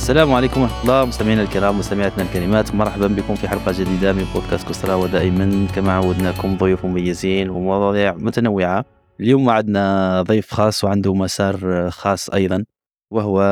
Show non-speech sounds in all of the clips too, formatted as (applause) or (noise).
السلام عليكم ورحمة الله. مستمعينا الكرام مستمعاتنا الكريمات مرحبا بكم في حلقة جديدة من بودكاست كسرى ودائما. كما عودناكم ضيوف مميزين ومواضيع متنوعة. اليوم عندنا ضيف خاص وعنده مسار خاص أيضا وهو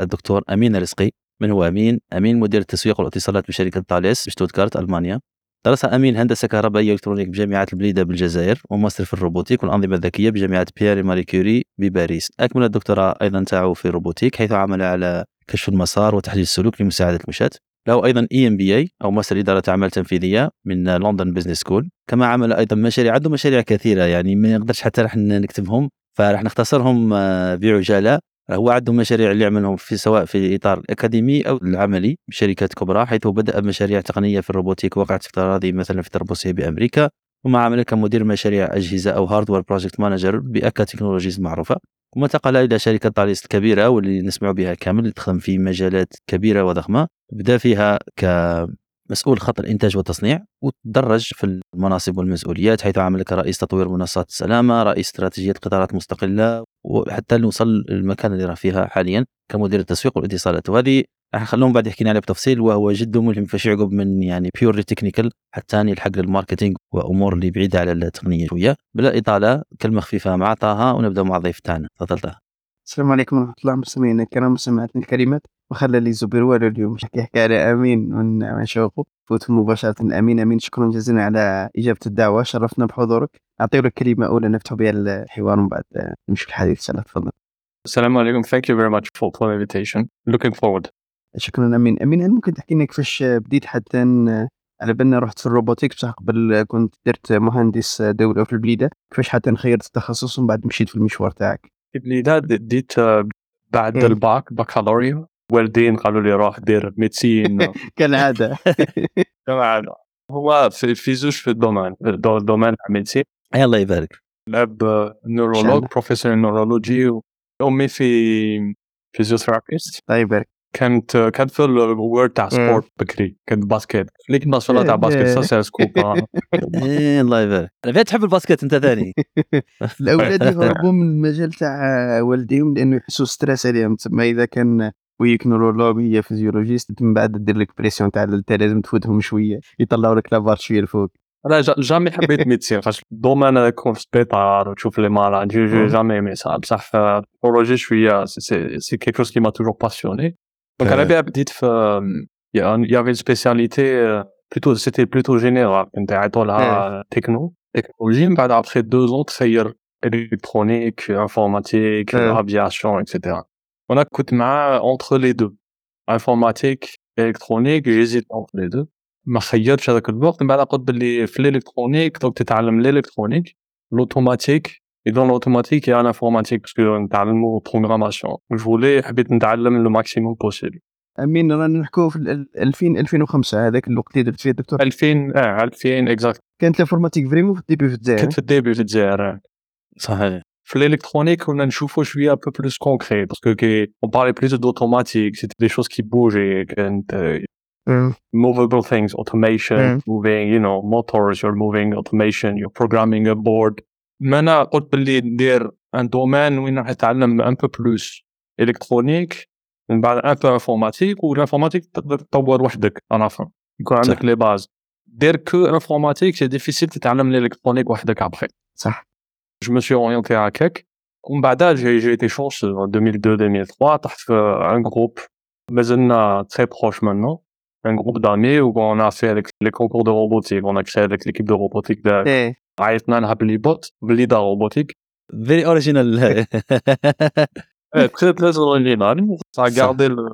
الدكتور أمين رزقي من هو أمين؟ أمين مدير التسويق والاتصالات بشركة تاليس بشتوتغارت ألمانيا. درس أمين هندسة كهربائية إلكترونيك بجامعة البليدة بالجزائر وماستر في الروبوتيك والأنظمة الذكية بجامعة بيير ماري كوري بباريس. أكمل الدكتوراه أيضا تاعو في الروبوتيك حيث عمل على كشف المسار وتحليل السلوك لمساعدة المشاة. له أيضا اي ام بي اي أو ماستر إدارة أعمال تنفيذية من لندن بزنس سكول كما عمل أيضا مشاريع عنده مشاريع كثيرة يعني ما نقدرش حتى راح نكتبهم فراح نختصرهم آه، بعجالة. هو عنده مشاريع اللي يعملهم في سواء في إطار الاكاديمي أو العملي بشركات كبرى حيث بدأ بمشاريع تقنية في الروبوتيك وقعت افتراضي مثلا في تربوسيه بأمريكا. وما عمل كمدير مشاريع أجهزة أو هاردوير بروجكت مانجر بأكا تكنولوجيز معروفة. انتقل إلى شركة طاليس الكبيرة واللي نسمع بها كامل اللي تخدم في مجالات كبيرة وضخمة. بدا فيها ك كمسؤول خط الإنتاج والتصنيع وتدرج في المناصب والمسؤوليات حيث عمل كرئيس تطوير منصات السلامة رئيس استراتيجية قطارات مستقلة وحتى نوصل للمكان اللي راه فيها حاليا كمدير التسويق والاتصالات. وهذه راح نخليهم بعد يحكي عليها بتفصيل وهو جد ملهم فاش يعقب من يعني بيورلي تكنيكال حتى يلحق للماركتينغ وأمور اللي بعيدة على التقنية شوية. بلا إطالة كلمة خفيفة مع طه ونبدأ مع الضيف تاعنا تفضل طه. السلام عليكم ورحمة الله مستمعينا الكرام مستمعاتنا الكريمات وخلى لي زبير والو اليوم يحكي على أمين من شوقه فوت مباشرة. أمين أمين شكرا جزيلا على إجابة الدعوة. شرفنا بحضورك. اعطي لك كلمة أولى نفتح بها الحوار ومن بعد نمشي الحديث سلام تفضل. السلام عليكم. Thank you very much for, for the invitation. Looking forward. شكرا أمين. أمين هل ممكن تحكي لنا كيفاش بديت حتى على بالنا رحت في الروبوتيك؟ بصح قبل كنت درت مهندس دولة في البليدة. كيفاش حتى خيرت التخصص ومن بعد مشيت في المشوار تاعك؟ في البليدة ديت بعد إيه. الباك بكالوريا والدين قالوا لي روح دير ميدسين (laughs) كالعادة. (laughs) كما عادة هو في في زوج في الدومين دو- الدومين تاع ميدسين الله يبارك. لعب نورولوج. بروفيسور نورولوجي امي في فيزيوثيرابيست الله يبارك. كانت كانت في الورد تاع سبورت بكري. كانت باسكيت ليك تاع إيه. باسكيت سا سي سكوب. (laughs) إيه الله يبارك. فيها تحب الباسكت أنت ثاني؟ الأولاد يهربوا من المجال تاع والديهم لأنه يحسوا ستريس عليهم. تسمى إذا كان ويك نورولوج هي فيزيولوجيست من بعد دير لك بريسيون تاع انت لازم تفوتهم شوية يطلعوا لك لافار شوية الفوق. أنا جا- جامي حبيت (laughs) ميدسين خاطر الدومين هذا يكون في السبيطار وتشوف لي مالاد مم. جامي ايمي سا بصح في البروجي شوية سي سي كيك شوز كي ما توجور باسيوني دونك أنا آه. بها بديت في يافي سبيسياليتي بلوتو سيتي بلوتو جينيرال كنت يعيطوا لها تكنو تكنولوجي من بعد ابخي دو زون تخير الكترونيك انفورماتيك آه. افياسيون اكسيتيرا وأنا كنت مع اونتر لي دو انفورماتيك الكترونيك جيزيت اونتر لي دو ما خيرتش هذاك الوقت من بعد قلت باللي في الالكترونيك دوك تتعلم الالكترونيك الاوتوماتيك اي دون الاوتوماتيك يا الانفورماتيك باسكو نتعلمو بروغراماسيون جو حبيت نتعلم لو ماكسيموم بوسيبل امين رانا نحكوا في ال 2000 2005 هذاك الوقت اللي درت فيه الدكتور 2000 آه 2000 اكزاكت كانت الانفورماتيك فريمون في الديبي في الجزائر كنت في الديبي في الجزائر صحيح في الالكترونيك كنا نشوفو شوية ان بو بلوس كونكري باسكو كي اون بارلي بلوس دوتوماتيك سيتي دي شوز كي بوجي كانت مم. movable things, automation, Mm. moving, you know, motors, you're moving automation, you're programming a board. ما أنا قلت باللي ندير ان دومين وين راح اتعلم ان بو بلوس الكترونيك من بعد ان بو انفورماتيك والانفورماتيك تقدر تطور وحدك أنا فهم يكون عندك. لي باز دير كو انفورماتيك سي ديفيسيل تتعلم الالكترونيك وحدك ابخي صح je me suis orienté هكاك ومن بعد j'ai j'ai été chanceux en 2002-2003 طحت في un groupe مازلنا très proche maintenant un groupe d'amis où on a fait avec les concours de robotique on a créé avec l'équipe de robotique de ايه عيطنا لها باللي بوت باللي دار robotique فيري اوريجينال Eh, très très original ça a Ça. gardé le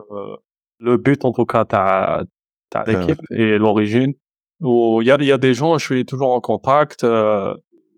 le but en tout cas تاع تاع l'équipe et l'origine وil y a il y a des gens je suis toujours en contact euh,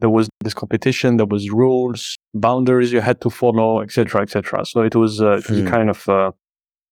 there was this competition there was rules boundaries you had to follow etc etc so it was uh, it was Hmm. kind of uh,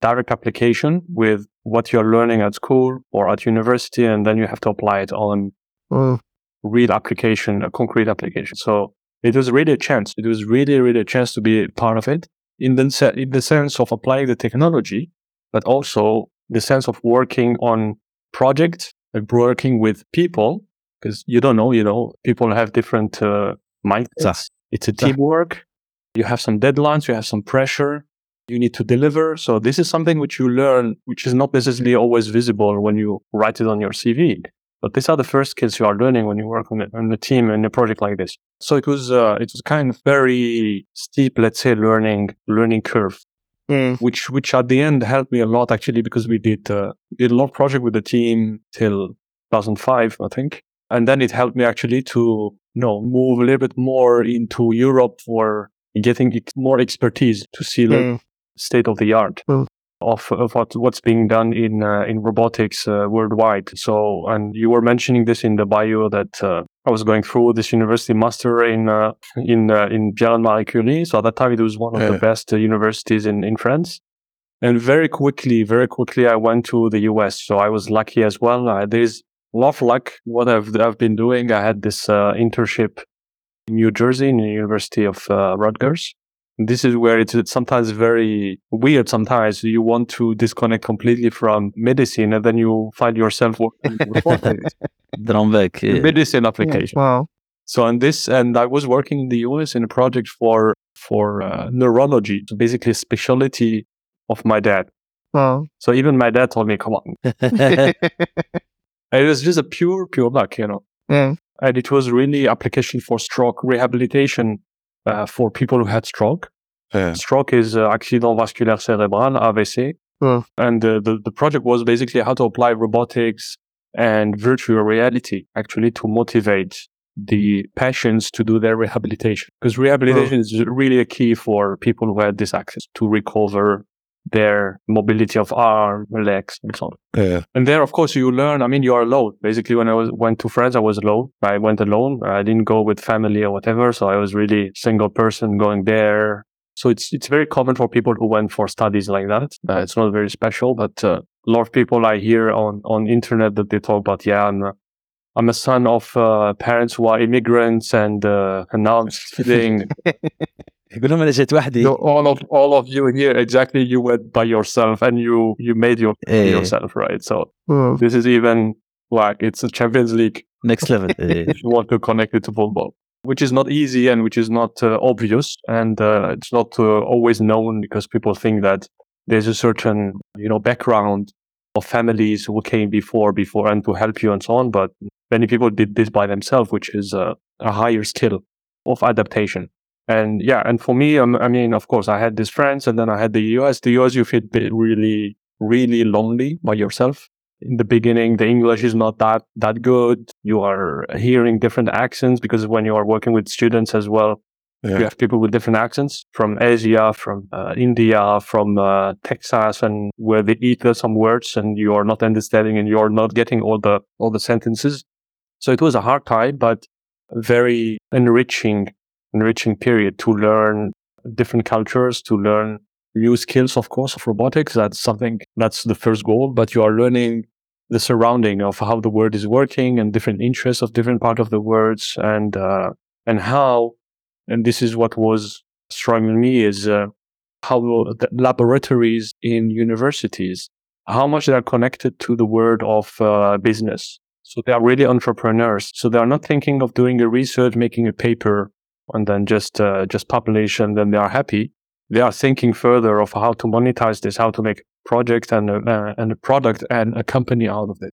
direct application with what you're learning at school or at university, and then you have to apply it on Mm. real application, a concrete application. So it was really a chance. It was really, really a chance to be part of it in the, in the sense of applying the technology, but also the sense of working on projects and working with people because you don't know, you know, people have different uh, mindsets. It's a teamwork. You have some deadlines, you have some pressure you need to deliver. So this is something which you learn, which is not necessarily always visible when you write it on your CV. But these are the first skills you are learning when you work on, it on a team in a project like this. So it was uh, it was kind of very steep, let's say, learning learning curve, mm. which which at the end helped me a lot actually because we did uh, did a lot of project with the team till 2005, I think and then it helped me actually to you know move a little bit more into Europe for getting ex- more expertise to see the Mm. state of the art Mm. of, of what, what's being done in uh, in robotics uh, worldwide. So, and you were mentioning this in the bio that uh, I was going through this university master in uh, in uh, in Pierre and Marie Curie. So at that time, it was one of the best uh, universities in in France. And very quickly, very quickly, I went to the US. So I was lucky as well. Uh, there's love luck what I've, I've been doing. I had this uh, internship in New Jersey in the University of uh, Rutgers. And this is where it's, sometimes very weird. Sometimes you want to disconnect completely from medicine and then you find yourself working (laughs) with eh. medicine application. Yeah, wow. So in this, and I was working in the US in a project for for uh, neurology, so basically a specialty of my dad. Wow. So even my dad told me, "Come on, (laughs) (laughs) it was just a pure, pure luck, you know. Yeah. and it was really application for stroke rehabilitation uh, for people who had stroke. Yeah. Stroke is uh, accident vasculaire cérébral (AVC), Hmm. and the, the the project was basically how to apply robotics and virtual reality actually to motivate the patients to do their rehabilitation because rehabilitation is really a key for people who had this access to recover their mobility of arm, legs, and so on. Yeah. And there, of course, you learn. I mean, you are alone. Basically, when I was went to France, I was alone. I went alone. I didn't go with family or whatever. So I was really single person going there. So it's it's very common for people who went for studies like that. Uh, it's not very special, but uh, a lot of people I hear on on internet that they talk about. Yeah, I'm a, I'm a son of uh, parents who are immigrants, and uh, and now I'm studying. يقول لهم انا جيت وحدي So all of all of you here, exactly, you went by yourself and you you made your إيه. yourself, right? So Wow. this is even like it's a Champions League next level إيه. (laughs) if you want to connect it to football, which is not easy and which is not uh, obvious and uh, it's not uh, always known because people think that there's a certain you know background of families who came before before and to help you and so on. But many people did this by themselves, which is uh, a higher skill of adaptation. And yeah, and for me, um, I mean, of course, I had this France and then I had the US. The US, you feel really, really lonely by yourself. In the beginning, the English is not that that good. You are hearing different accents because when you are working with students as well, Yeah. you have people with different accents from Asia, from uh, India, from uh, Texas, and where they eat some words and you are not understanding and you are not getting all the all the sentences. So it was a hard time, but very enriching, enriching period to learn different cultures, to learn new skills, of course, of robotics. That's something that's the first goal, but you are learning the surrounding of how the world is working and different interests of different part of the words and uh, and how and this is what was striking me is uh, how the laboratories in universities how much they are connected to the world of uh, business. So they are really entrepreneurs. So they are not thinking of doing a research making a paper and then just uh, just and then they are happy. They are thinking further of how to monetize this how to make project and uh, and a product and a company out of it.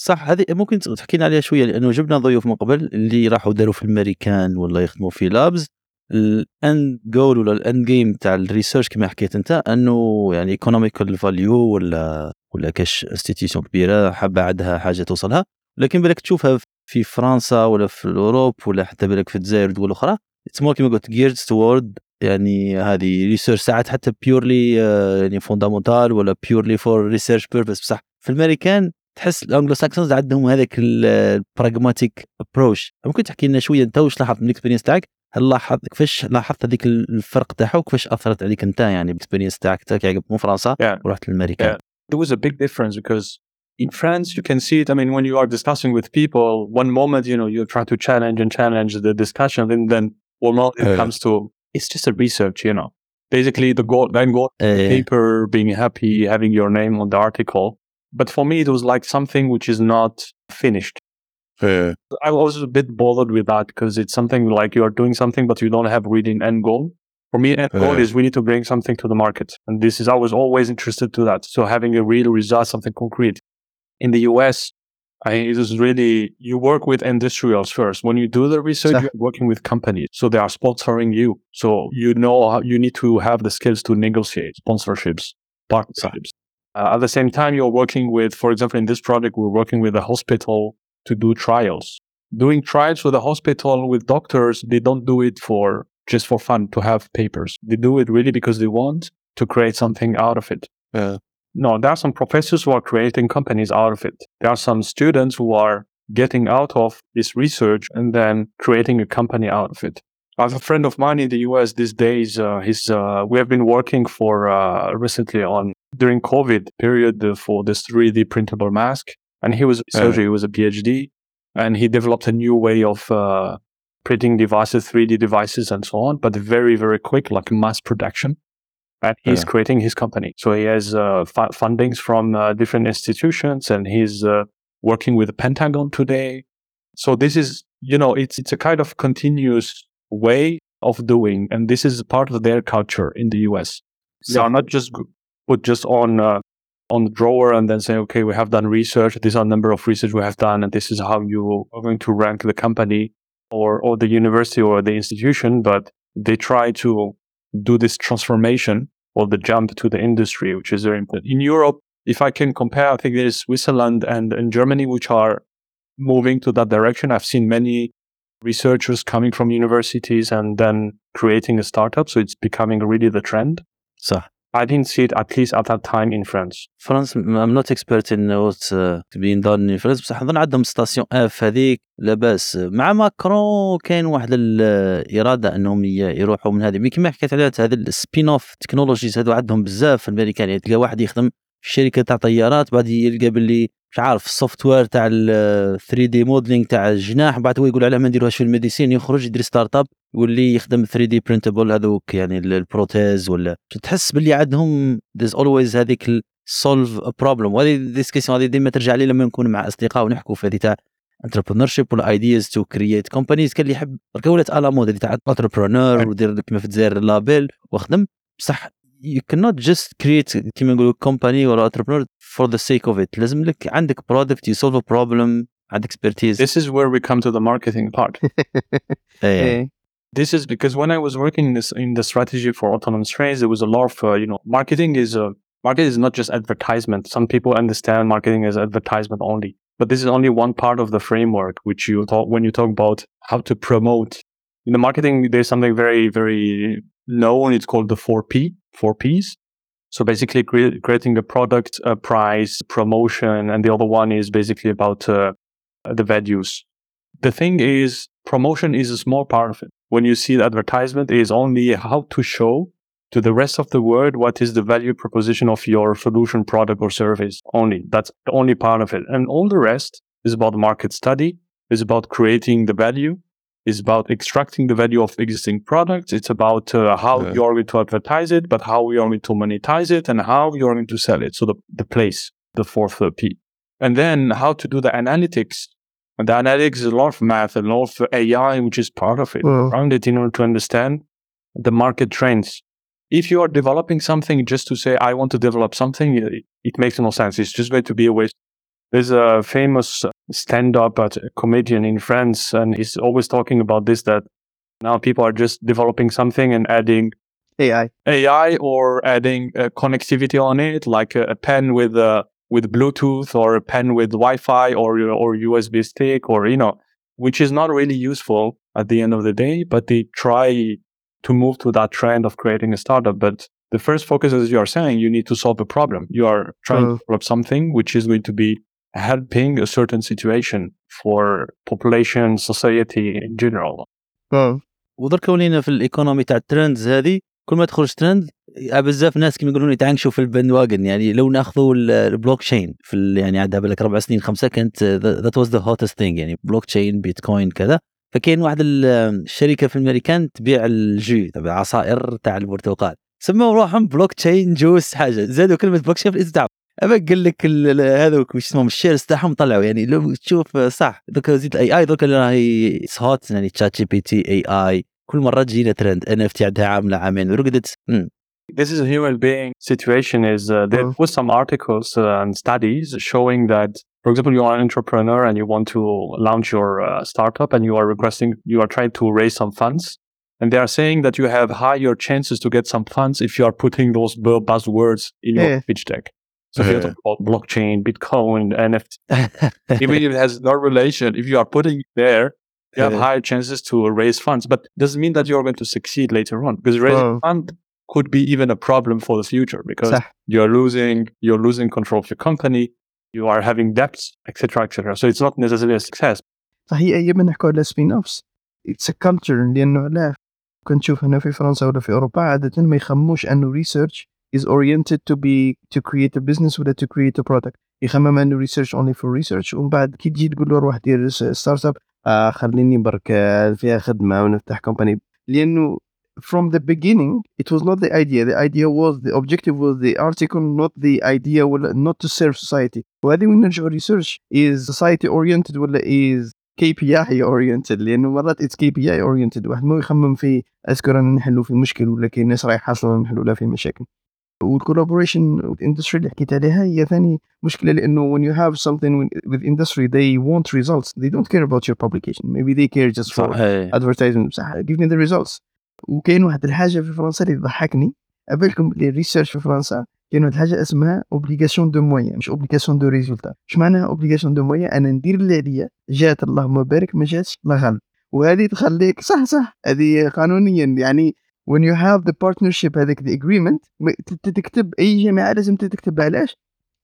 صح هذه ممكن تحكينا عليها شوية لأنه جبنا ضيوف من قبل اللي راحوا داروا في الامريكان ولا يخدموا في لابز الاند جول ولا الاند جيم تاع الريسيرش كما حكيت أنت أنه يعني ايكونوميكال فاليو ولا ولا كاش انستيتيوشن كبيرة حابة عندها حاجة توصلها. لكن بالك تشوفها في فرنسا ولا في الأوروب ولا حتى بالك في الجزائر ودول أخرى. اتس مور كما قلت جيرد توورد يعني هذه ريسيرش ساعات حتى بيورلي يعني فوندامونتال ولا بيورلي فور ريسيرش بيربس بصح في الأمريكان تحس الانجلو ساكسونز عندهم هذاك البراغماتيك ابروش ممكن تحكي لنا شوية أنت واش لاحظت من الاكسبيرينس تاعك؟ هل لاحظت كيفاش لاحظت هذيك الفرق تاعها وكيفاش أثرت عليك أنت يعني بالاكسبيرينس تاعك؟ انت كي من فرنسا Yeah. ورحت للأمريكان. Yeah. there was a big difference because in France, you can see it. I mean, when you are discussing with people, one moment, you know, you try to challenge and challenge the discussion, and then well, it uh, comes to it's just a research, you know. Basically, the goal, then goal, uh, the paper, being happy, having your name on the article. But for me, it was like something which is not finished. Uh, I was a bit bothered with that because it's something like you are doing something, but you don't have really an end goal. For me, end goal uh. is we need to bring something to the market, and this is I was always interested to that. So having a real result, something concrete. In the US, I, it is really, you work with industrials first. When you do the research, you're working with companies. So they are sponsoring you. So you know how you need to have the skills to negotiate sponsorships, partnerships. Uh, at the same time, you're working with, for example, in this project, we're working with a hospital to do trials. Doing trials with a hospital with doctors, they don't do it for just for fun to have papers. They do it really because they want to create something out of it. Yeah. No, there are some professors who are creating companies out of it. There are some students who are getting out of this research and then creating a company out of it. I have a friend of mine in the US these days. Uh, he's, uh, we have been working for, uh, recently on during COVID period uh, for this 3D printable mask. And he was a Yeah. he was a PhD and he developed a new way of, uh, printing devices, 3D devices and so on, but very, very quick, like mass production. And he's Yeah. creating his company. So he has, uh, fu- fundings from, uh, different institutions and he's, uh, working with the Pentagon today. So this is, you know, it's, it's a kind of continuous way of doing. And this is part of their culture in the US. They are not just put just on, uh, on the drawer and then say, okay, we have done research. These are number of research we have done, and this is how you are going to rank the company or, or the university or the institution. But they try to do this transformation or the jump to the industry, which is very important. In Europe, if I can compare, I think there is Switzerland and, and Germany, which are moving to that direction. I've seen many researchers coming from universities and then creating a startup. So it's becoming really the trend. صح I didn't see it at least at that time in France. فرنسا I'm not expert in what uh, being done in France بصح نظن عندهم ستاسيون اف هذيك لاباس مع ماكرون كاين واحد الإرادة أنهم يروحوا من هذه كما حكيت عليها هذا السبين اوف تكنولوجيز هذو عندهم بزاف في الأمريكان يعني تلقى واحد يخدم شركة تاع طيارات بعد يلقى باللي مش عارف السوفت وير تاع ال 3 دي موديلينغ تاع الجناح بعد هو يقول علاه ما نديروهاش في الميديسين يخرج يدير ستارت اب يولي يخدم 3 دي برينتبل هذوك يعني ال- البروتيز ولا. تحس باللي عندهم there's always هذيك سولف بروبلم وهذه ديسكسيون هذه ديما ترجع لي لما نكون مع أصدقاء ونحكوا في هذه تاع entrepreneurship ولا ايدياز تو كرييت كومبانيز كان اللي يحب ولات الا مود هذه تاع انتربرونور ودير كيما في الجزائر لابيل واخدم بصح you cannot just create كيما نقولوا كومباني ولا entrepreneur for the sake of it لازم لك عندك برودكت you solve a problem عندك expertise This is where we come to the marketing part. (laughs) ايه إيه. this is because when I was working in this in the strategy for autonomous trains, there was a lot of uh, you know marketing is a market is not just advertisement. Some people understand marketing as advertisement only, but this is only one part of the framework which you talk when you talk about how to promote. In the marketing, there's something very very known. It's called the four P, four Ps. So basically, cre- creating a product, a price, promotion, and the other one is basically about uh, the values. The thing is, promotion is a small part of it. When you see the advertisement, it is only how to show to the rest of the world what is the value proposition of your solution, product, or service. Only that's the only part of it, and all the rest is about market study. Is about creating the value. Is about extracting the value of existing products. It's about uh, how Yeah. you're going to advertise it, but how you're going to monetize it, and how you're going to sell it. So the the place, the fourth uh, P, and then how to do the analytics and the analytics is a lot of math and a lot of AI, which is part of it, around it in order to understand the market trends. If you are developing something just to say, I want to develop something, it, it makes no sense. It's just going to be a waste. There's a famous stand up comedian in France, and he's always talking about this that now people are just developing something and adding AI AI or adding uh, connectivity on it, like a, a pen with uh, with Bluetooth or a pen with Wi-Fi or or USB stick or you know, which is not really useful at the end of the day. But they try to move to that trend of creating a startup. But the first focus, as you are saying, you need to solve a problem. You are trying Mm. to develop something which is going to be helping a certain situation for population, society in general. ودرك ولينا في الإيكونومي تاع الترندز هذه كل ما تخرج ترند بزاف ناس كيما يقولون يتعنقشوا في البند واجن يعني لو ناخذوا البلوك تشين في يعني عندها بالك أربع سنين خمسة كانت ذات واز ذا هوتست ثينج يعني بلوك تشين بيتكوين كذا. فكاين واحد ال- الشركة في الأمريكان تبيع الجو تبع العصائر تاع البرتقال سموا روحهم بلوك تشين جوس حاجة. زادوا كلمة بلوك تشين في الاسم اما قال لك هذوك وش اسمهم الشيرز تاعهم طلعوا يعني لو تشوف صح دوك زيد الاي اي دوك اللي راهي هوت يعني تشات جي بي تي اي اي كل مره تجينا ترند ان اف تي عندها عام عامين ورقدت. This is a human being situation is uh, there Mm. was some articles uh, and studies showing that, for example, you are an entrepreneur and you want to launch your uh, startup and you are requesting, you are trying to raise some funds. And they are saying that you have higher chances to get some funds if you are putting those bu- buzzwords in your Yeah. pitch deck. So if you Yeah. (laughs) talk about blockchain, Bitcoin, NFT, (laughs) even if it has no relation, if you are putting it there, you have Yeah. higher chances to raise funds. But doesn't mean that you're going to succeed later on because raising Oh. fund could be even a problem for the future because صح you're losing you're losing control of your company, you are having debts, etc., etc. So it's not necessarily a success. صحيح ايام نحكوا على سبين اوفس اتس كلتشر لانه لا كنت نشوف هنا في فرنسا ولا في اوروبا عاده ما يخموش انه ريسيرش is oriented to be to create a business ولا to create a product يخمم انه ريسيرش only for research ومن بعد كي تجي تقول له روح دير ستارت اب آه خليني برك آه، فيها خدمه ونفتح كومباني لانه from the beginning it was not the idea the idea was the objective was the article not the idea ولا not to serve society وهذه وين نرجعوا ريسيرش is society oriented ولا is كي بي اي اورينتد لانه مرات اتس كي بي اي اورينتد واحد مو يخمم في اذكر رانا نحلوا في مشكل ولا كاين ناس راح يحصلوا نحلوا لها في مشاكل والكولابوريشن والاندستري اللي حكيت عليها هي ثاني مشكلة لأنه when you have something with- industry they want results. They don't care about your publication. Maybe they care just for صحيح. advertisement. بصح give me the results. وكاين واحد الحاجة في فرنسا اللي تضحكني قبلكم الريسيرش في فرنسا كاين واحد الحاجة اسمها اوبليغاسيون دو مويان مش اوبليغاسيون دو ريزولتا اش معناها اوبليغاسيون دو مويان أنا ندير اللي عليا جات اللهم بارك ما جاتش الله غالب. وهذه تخليك صح صح. هذه قانونيا يعني when you have the partnership هذيك the agreement تكتب أي جامعة لازم تكتب علاش؟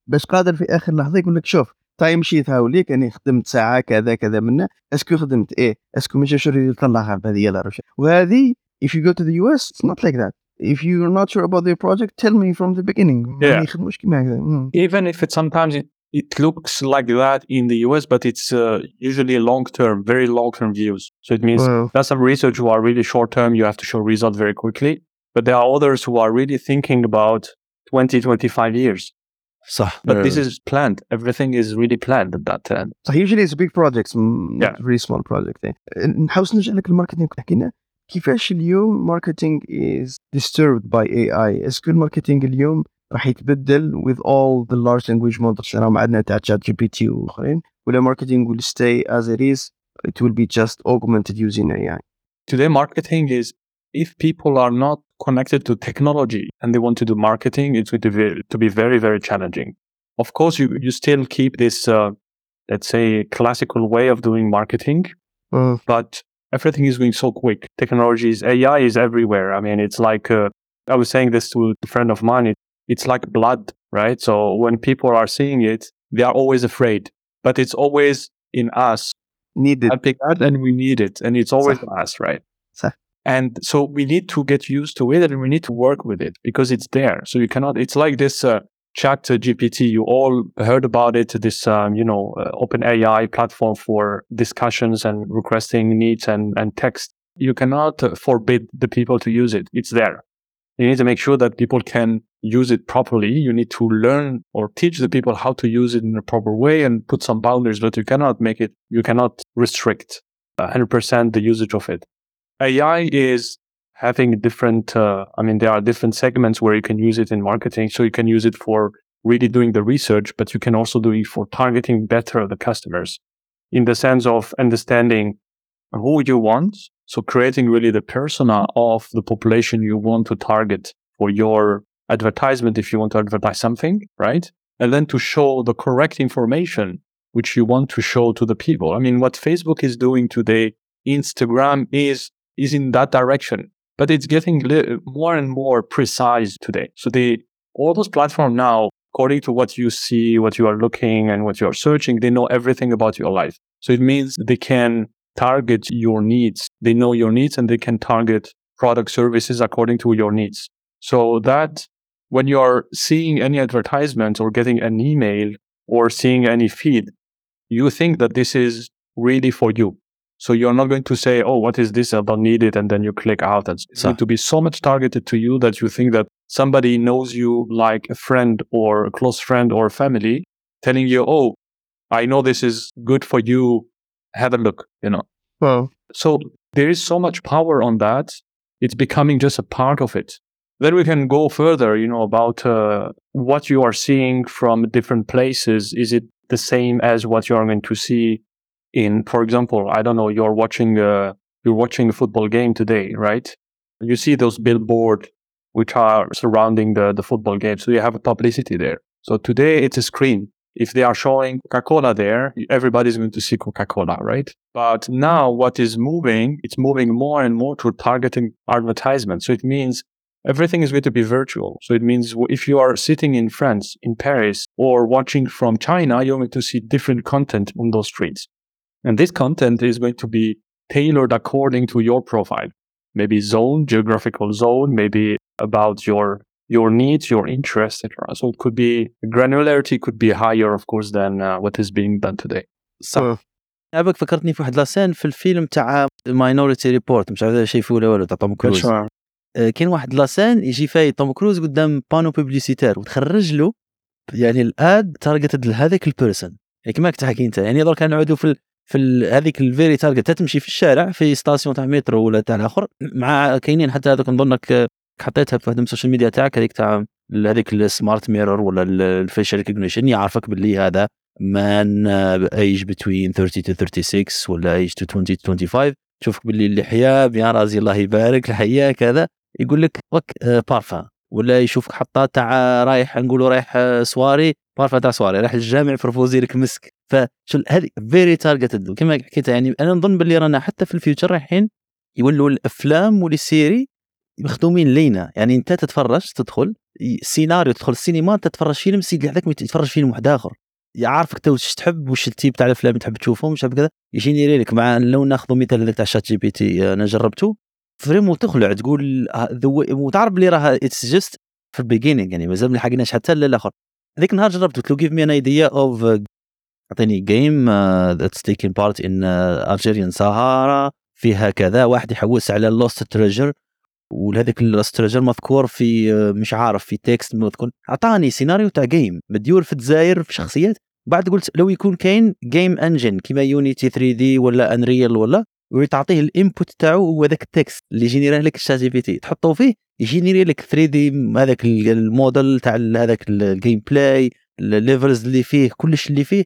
باش قادر في آخر لحظة يقول لك شوف تايم شيت هاوليك أني خدمت ساعة كذا كذا منا أسكو خدمت إيه أسكو ما جاش الريزلت الله غالب هذه لا وهذه if you go to the US it's not like that. If you're not sure about the project tell me from the beginning. ما Yeah. يخدموش كيما هكذا. مم. Even if it sometimes it, it looks like that in the US, but it's uh, usually long term, very long term views. So it means Wow. there's some research who are really short term, you have to show result very quickly. But there are others who are really thinking about 20, 25 years. صح But this is planned. Everything is really planned at that end. So usually it's big projects mm, Yeah. not very small project eh. نحاول نرجع لك الماركتينغ كنت حكينا كيفاش اليوم marketing is disturbed by AI اسكو الماركتينغ اليوم راح يتبدل with all the large language models راهم عندنا تاع chat GPT واخرين ولا marketing will stay as it is it will be just augmented using AI Today, marketing is if people are not connected to technology and they want to do marketing, it's going to be, to be very, very challenging. Of course, you, you still keep this, uh, let's say, classical way of doing marketing, Mm. but everything is going so quick. Technology is AI is everywhere. I mean, it's like uh, I was saying this to a friend of mine. It, it's like blood, right? So when people are seeing it, they are always afraid, but it's always in us. Needed. I pick that and we need it. And it's always so, us, right? So. And so we need to get used to it and we need to work with it because it's there. So you cannot, it's like this uh, chat GPT. You all heard about it, this, um, you know, uh, open AI platform for discussions and requesting needs and, and text. You cannot uh, forbid the people to use it. It's there. You need to make sure that people can use it properly. You need to learn or teach the people how to use it in a proper way and put some boundaries, but you cannot make it, you cannot restrict 100% the usage of it. AI is having different, uh, I mean, there are different segments where you can use it in marketing. So you can use it for really doing the research, but you can also do it for targeting better the customers in the sense of understanding who you want. So creating really the persona of the population you want to target for your advertisement if you want to advertise something, right? And then to show the correct information which you want to show to the people. I mean, what Facebook is doing today, Instagram is is in that direction, but it's getting li- more and more precise today. So they all those platforms now, according to what you see, what you are looking, and what you are searching, they know everything about your life. So it means they can target your needs. They know your needs and they can target product services according to your needs. So that when you are seeing any advertisement or getting an email or seeing any feed, you think that this is really for you. So you're not going to say, "Oh, what is this? I don't need it," and then you click out. It's صح. going to be so much targeted to you that you think that somebody knows you like a friend or a close friend or family, telling you, "Oh, I know this is good for you. Have a look." You know. Wow. So there is so much power on that. It's becoming just a part of it. Then we can go further, you know, about uh, what you are seeing from different places. Is it the same as what you are going to see in, for example, I don't know, you're watching uh, you're watching a football game today, right? You see those billboard which are surrounding the, the football game. So you have a publicity there. So today it's a screen. If they are showing Coca-Cola there, everybody's going to see Coca-Cola, right? But now what is moving, it's moving more and more to targeting advertisement. So it means everything is going to be virtual. So it means w- if you are sitting in France, in Paris, or watching from China, you're going to see different content on those streets. And this content is going to be tailored according to your profile. Maybe zone, geographical zone, maybe about your your needs, your interests, etc. So it could be granularity could be higher, of course, than uh, what is being done today. صح Wow. عبك فكرتني في واحد لاسين في الفيلم تاع ماينورتي ريبورت مش عارف إذا شايفه ولا ولا تاع توم كروز آه، كاين واحد لاسين يجي فاي توم كروز قدام بانو بوبليسيتير وتخرج له يعني الاد تارجتد لهذاك البيرسون يعني كما تحكي أنت يعني درك نعودوا في ال... في ال... هذيك الفيري تارجت تمشي في الشارع في ستاسيون تاع مترو ولا تاع الآخر مع كاينين حتى هذوك نظنك آه، حطيتها في واحد السوشيال ميديا تاعك هذيك تاع هذيك السمارت ميرور ولا الفيشل ريكوجنيشن يعرفك باللي هذا مان ايج بتوين 30 to 36 ولا ايج to 20 to 25 تشوفك باللي اللحيه يا رازي الله يبارك الحيه كذا. يقول لك وك آه، بارفان ولا يشوفك حطه تاع رايح نقولوا رايح آه، سواري بارفان تاع سواري رايح الجامع بروفوزي لك مسك. فشو هذه فيري تارجتد كما حكيت يعني أنا نظن باللي رانا حتى في الفيوتشر رايحين يولوا الأفلام والسيري مخدومين لينا. يعني أنت تتفرج تدخل سيناريو تدخل السينما تتفرج فيلم سيدي هذاك يتفرج فيلم واحد آخر. يعرفك انت واش تحب واش التيب تاع الأفلام تحب تشوفهم عارف كذا يجيني لك مع لو ناخذ مثال هذاك تاع شات جي بي تي أنا جربته. فريمون تخلع تقول ه- the way- وتعرف بلي راه اتس جست في البيجينينغ يعني مازال ما لحقناش حتى الآخر هذيك النهار جربت قلت له me an idea of uh, اعطيني جيم taking part in uh, Algerian Sahara فيها كذا واحد يحوس على لوست تريجر وهذاك اللوست تريجر مذكور في آه، مش عارف في تكست مذكور. أعطاني سيناريو تاع جيم مديور في الجزائر في شخصيات. بعد قلت لو يكون كاين جيم انجن كيما يونيتي 3 دي ولا انريل ولا وتعطيه الانبوت تاعو هو ذاك التكست اللي يجينيريه لك الشات جي بي تي تحطه فيه يجينيري لك 3 دي هذاك ال- الموديل تاع هذاك ال- الجيم بلاي الليفلز اللي فيه كلش اللي فيه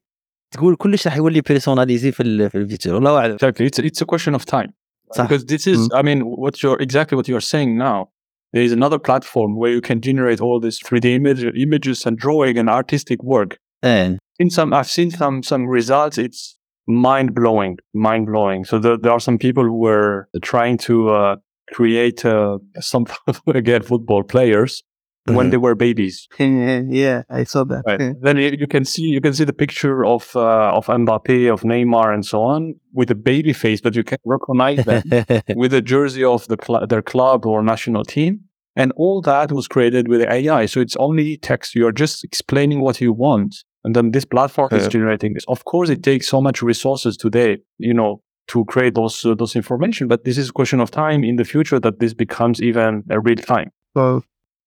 تقول كلش راح يولي بيرسوناليزي في في الفيتشر والله اعلم Exactly. It's it's a question of time. صح. Because this is, I mean, what you're exactly what you're saying now. There is another platform where you can generate all these 3D image, images and drawing and artistic work. إيه In some, I've seen some some results. It's mind blowing, mind blowing. So there, there are some people who were trying to uh, create uh, some (laughs) again football players when Mhm. they were babies. (laughs) yeah, I saw that. Right. then you, you can see you can see the picture of uh, of Mbappe, of Neymar, and so on with a baby face, but you can recognize them (laughs) with a jersey of the cl- their club or national team. And all that was created with AI. So it's only text. You're just explaining what you want. And then this platform is Yeah. generating this. Of course, it takes so much resources today, you know, to create those uh, those information. But this is a question of time in the future that this becomes even a real time.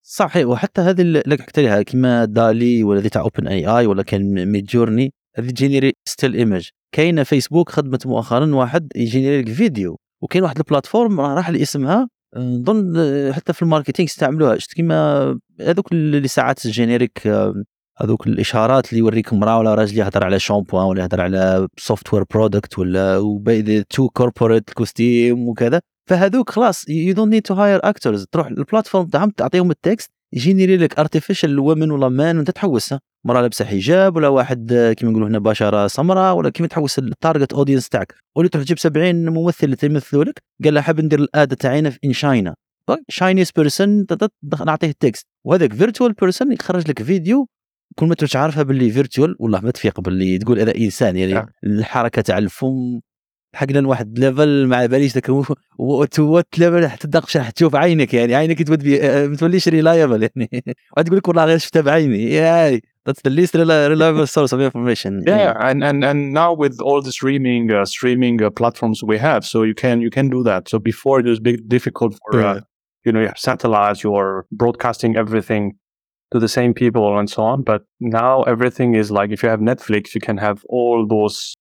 صحيح وحتى هذه اللي لك حكيت عليها كيما دالي ولا تاع اوبن اي اي ولا كان ميد جورني هذه جينيري ستيل ايمج كاينة فيسبوك خدمت مؤخرا واحد يجينيري لك فيديو وكاين واحد البلاتفورم راح لي اسمها آه، نظن آه، حتى في الماركتينغ يستعملوها شفت كيما هذوك اللي ساعات جينيريك هذوك الإشارات اللي يوريك امرأة ولا راجل يهضر على شامبوان ولا يهضر على سوفت وير برودكت ولا تو كوربوريت كوستيم وكذا فهذوك خلاص يو دونت نيد تو هاير اكترز تروح البلاتفورم تاعهم تعطيهم التكست يجينيري لك ارتفيشال وومن ولا مان وانت تحوسها مراه لابسة حجاب ولا واحد كيما نقولوا هنا بشرة سمراء ولا كيما تحوس التارجت اودينس تاعك. ولا تروح تجيب 70 ممثل اللي تمثلوا لك قال له حاب ندير الاد تاعينا في ان شاينا شاينيز بيرسون نعطيه التكست وهذاك فيرتوال بيرسون يخرج لك فيديو كل ما تروح عارفها باللي فيرتوال والله ما تفيق باللي تقول هذا انسان يعني نعم. الحركه تاع الفم حقنا لواحد ليفل ما على باليش ذاك وات ليفل حتى داقش راح تشوف عينك يعني عينك تولي ما توليش ريلايبل يعني واحد يقول لك والله غير شفتها بعيني ياي that's the least reliable source of information yeah and and and now with all the streaming uh, streaming uh, platforms we have so you can you can do that so before it was big difficult for uh, you know you have satellites you're broadcasting everything to the same people and so on. But now everything is like if you have Netflix, you can have all those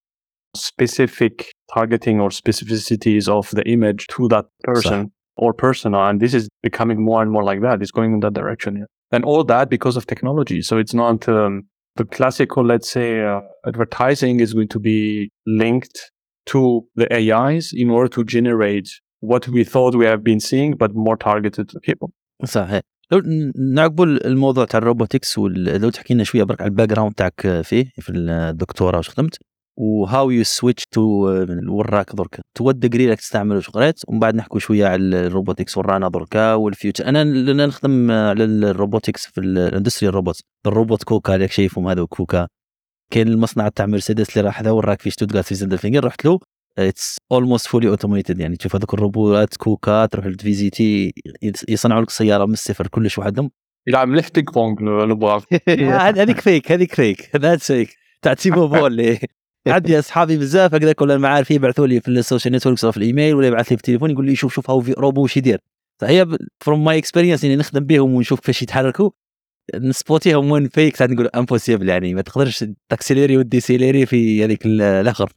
specific targeting or specificities of the image to that person so. or persona. And this is becoming more and more like that. It's going in that direction. Yeah. And all that because of technology. So it's not um, the classical, let's say, uh, advertising is going to be linked to the AIs in order to generate what we thought we have been seeing, but more targeted to people. So, hey, لو نعقبوا الموضوع تاع الروبوتكس لو تحكي لنا شوية برك على الباك جراوند تاعك فيه في الدكتوراه واش خدمت وهاو يو سويتش تو وراك درك تو ديجري راك تستعمل واش قريت ومن بعد نحكوا شوية على الروبوتكس ورانا دركا والفيوتشر أنا أنا نخدم على الروبوتكس في الإندستري الروبوت الروبوت كوكا اللي شايفهم هذا كوكا. كاين المصنع تاع مرسيدس اللي راح هذا وراك في شتوتغارت في زندلفينغر رحت له اتس اولموست فولي اوتوميتد يعني تشوف هذوك الروبوتات كوكا تروح تفيزيتي يصنعوا لك سيارة من الصفر كلش وحدهم. يلعب مليح بينج بونج لو (laughs) (laughs) هذيك فيك هذيك فيك ذاتس فيك تاع تيمو بول اللي عندي أصحابي بزاف هكذاك ولا المعارف يبعثوا لي في السوشيال نتوركس أو في الإيميل ولا يبعث لي في التليفون يقول لي شوف شوف هاو روبو واش يدير. فهي فروم ماي اكسبيرينس يعني نخدم بهم ونشوف كيفاش يتحركوا. نسبوتيهم وين فيك ساعات نقول امبوسيبل يعني. ما تقدرش تاكسيليري وديسيليري في هذيك الآخر.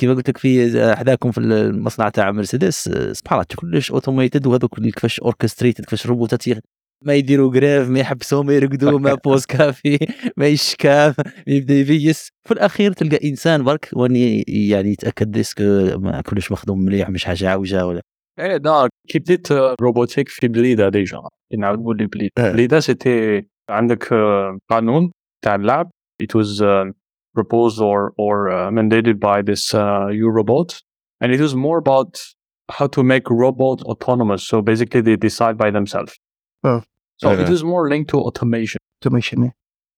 فكيما قلت لك في حداكم في المصنع تاع مرسيدس سبحان الله كلش اوتوميتد وهذوك كيفاش اوركستريتد كيفاش روبوتات ما يديروا جريف ما يحبسوا ما يرقدوا ما (laughs) بوز كافي ما يشكى يبدأ يفيس في الأخير تلقى إنسان برك وين يعني يتأكد ديسك كلش مخدوم مليح مش حاجة عوجه ولا. إيه لا كي بديت روبوتيك في بليدة ديجا. نعاودوا لي بليدة. بليدة سيتي عندك قانون تاع اللعب. It was uh, proposed or or uh, mandated by this uh, Eurobot and it was more about how to make robot autonomous so basically they decide by themselves Oh. so Okay. it is more linked to automation automation yeah.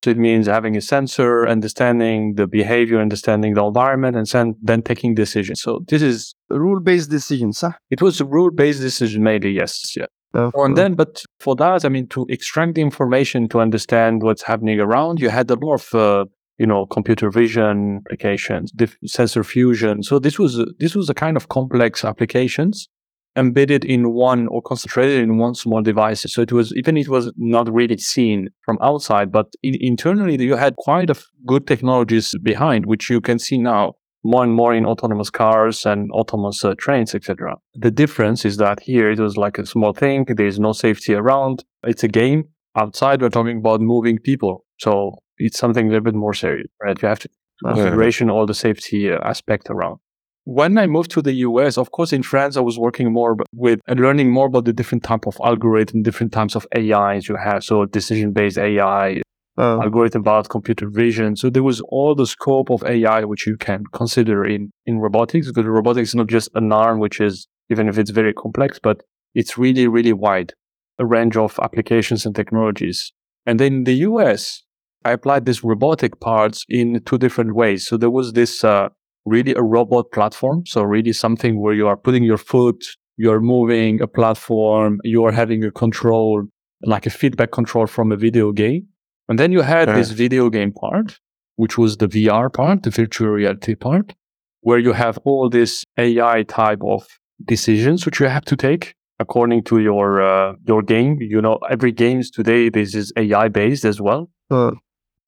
So it means having a sensor, understanding the behavior, understanding the environment, and sen- then taking decisions. So this is rule based decision صح؟ it was a rule-based decision mainly, yes, yeah. Uh, And then, but for that, I mean, to extract the information to understand what's happening around, you had a lot of uh, you know computer vision applications, sensor fusion. So this was this was a kind of complex applications embedded in one or concentrated in one small device. So it was even it was not really seen from outside, but in, internally you had quite a f- good technologies behind, which you can see now more and more in autonomous cars and autonomous uh, trains, etc. The difference is that here it was like a small thing. There's no safety around. It's a game. Outside, we're talking about moving people. So it's something a little bit more serious, right? You have to consideration all the safety uh, aspect around. When I moved to the US, of course, in France, I was working more with and learning more about the different type of algorithm, different types of AIs you have. So decision-based AI, uh, algorithm about computer vision. So there was all the scope of AI which you can consider in, in robotics because robotics is not just an arm, which is, even if it's very complex, but it's really, really wide, a range of applications and technologies. And then in the US, I applied this robotic parts in two different ways. So there was this, uh, really a robot platform. So really something where you are putting your foot, you're moving a platform, you are having a control, like a feedback control from a video game. And then you had Uh. this video game part, which was the VR part, the virtual reality part, where you have all this AI type of decisions which you have to take according to your uh, your game. You know, every games today this is AI based as well. uh,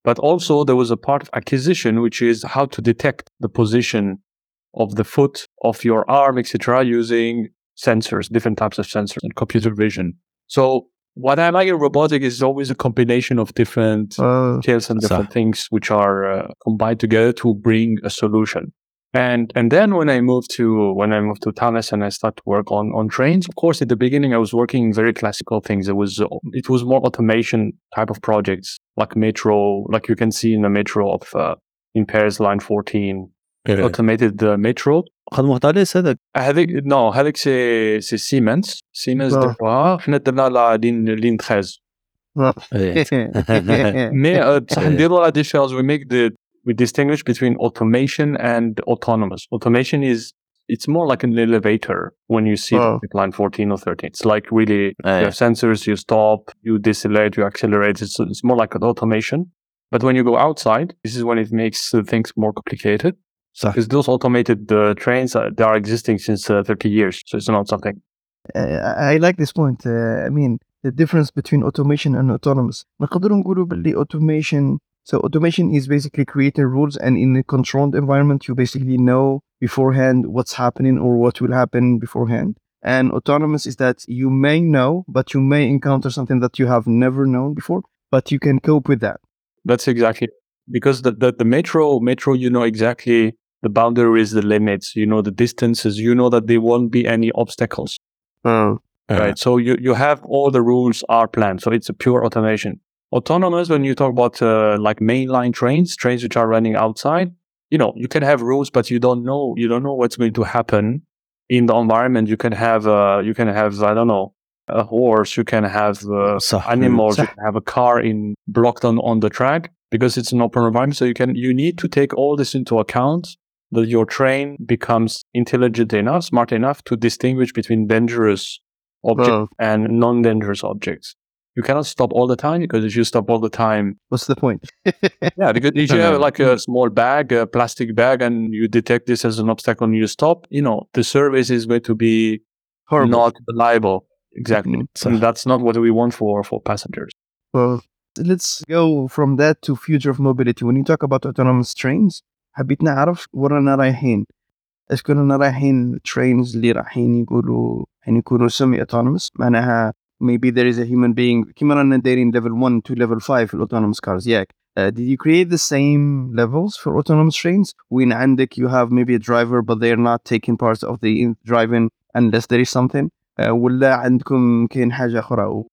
But also there was a part of acquisition which is how to detect the position of the foot of your arm, etc., using sensors, different types of sensors and computer vision. So what I like in robotic is always a combination of different uh, details and different صح. things which are uh, combined together to bring a solution. And and then when I moved to when I moved to Thales and I started to work on on trains, of course, at the beginning I was working very classical things. It was it was more automation type of projects, like metro, like you can see in the metro of uh, in Paris Line 14, yeah. automated the metro. خدموا حتى عليه هذاك هذيك نو هذيك سي سي سيمنز سيمنز درتوها حنا درنا لا لين لين 13 مي بصح نديروا لا ديفيرونس وي ميك we distinguish between automation and autonomous. Automation is it's more like an elevator when you see Wow. line 14 or 13. It's like really آه، you have sensors, you stop, you decelerate, you accelerate. It's, it's more like an automation. But when you go outside, this is when it makes uh, things more complicated صح because those automated uh, trains uh, they are existing since uh, 30 years. So it's not something. Uh, I like this point. Uh, I mean, the difference between automation and autonomous. نقدر نقولوا باللي automation so automation is basically creating rules and in a controlled environment you basically know beforehand what's happening or what will happen beforehand. And autonomous is that you may know, but you may encounter something that you have never known before, but you can cope with that. That's exactly because the, the, the metro metro you know exactly the boundaries, the limits, you know the distances, you know that there won't be any obstacles. Uh, right? So you, you have all the rules are planned. So it's a pure automation. Autonomous, when you talk about uh, like mainline trains, trains which are running outside, you know, you can have rules, but you don't know, you don't know what's going to happen in the environment. You can have, uh, you can have, I don't know, a horse, you can have uh, animals, you can have a car in blocked on, on the track because it's an open environment. So you can, you need to take all this into account that your train becomes intelligent enough, smart enough to distinguish between dangerous objects oh. and non-dangerous objects. You cannot stop all the time because if you stop all the time, what's the point? (laughs) yeah, because if you (laughs) have like a small bag, a plastic bag, and you detect this as an obstacle and you stop, you know, the service is going to be Horrible. not reliable. Exactly. Mhm. And that's not what we want for, for passengers. Well, let's go from that to future of mobility. When you talk about autonomous trains, حبيت نعرف ورانا رايحين. اسكو رانا رايحين trains اللي رايحين يقولوا يعني يكونوا semi autonomous معناها maybe there is a human being كيما رانا دايرين level 1 to level 5 في autonomous cars ياك. Uh, did you create the same levels for autonomous trains? وين عندك you have maybe a driver but they're not taking part of the driving unless there is something uh, ولا عندكم كاين حاجة أخرى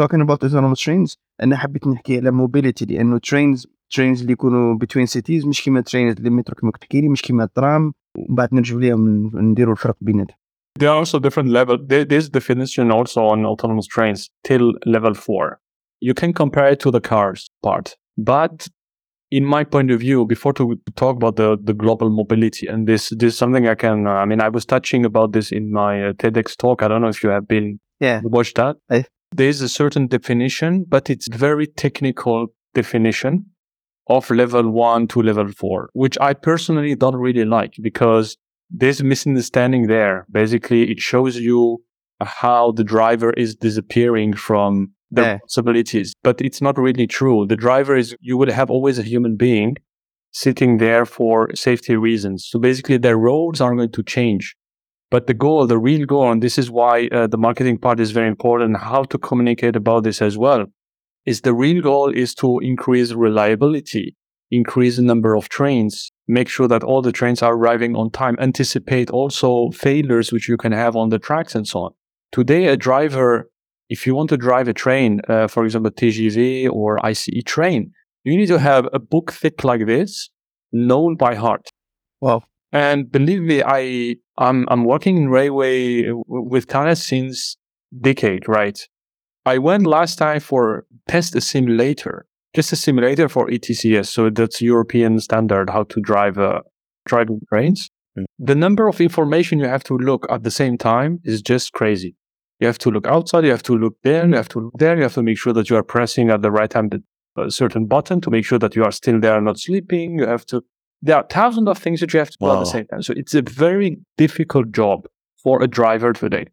talking about autonomous trains انا حبيت نحكي على موبيليتي لانه ترينز ترينز اللي يكونوا بتوين سيتيز مش كيما ترينز اللي مترو كيما كنت تحكي لي مش كيما الترام ومن بعد نرجعوا ليهم نديروا الفرق بيناتهم There are also different levels. There, there's definition also on autonomous trains till level four. You can compare it to the cars part. But in my point of view, before to, talk about the, the global mobility, and this, this is something I can, uh, I mean, I was touching about this in my uh, TEDx talk. I don't know if you have been Yeah. watched that. I- There's a certain definition, but it's very technical definition of level one to level four, which I personally don't really like because there's misunderstanding there. Basically, it shows you how the driver is disappearing from the Yeah. responsibilities, but it's not really true. The driver is, you would have always a human being sitting there for safety reasons. So basically, their roles are going to change. But the goal, the real goal, and this is why uh, the marketing part is very important, how to communicate about this as well, is the real goal is to increase reliability, increase the number of trains, make sure that all the trains are arriving on time, anticipate also failures which you can have on the tracks and so on. Today, a driver, if you want to drive a train, uh, for example, TGV or ICE train, you need to have a book thick like this, known by heart. Wow. And believe me, I I'm I'm working in railway w- with Thales since decade, right? I went last time for test a simulator, just a simulator for ETCS, so that's European standard how to drive uh, driving trains. Mm. The number of information you have to look at the same time is just crazy. You have to look outside, you have to look there, you have to look there, you have to make sure that you are pressing at the right time the a certain button to make sure that you are still there, and not sleeping. You have to. There are thousands of things that you have to do at the same time. So it's a very difficult job for a driver today.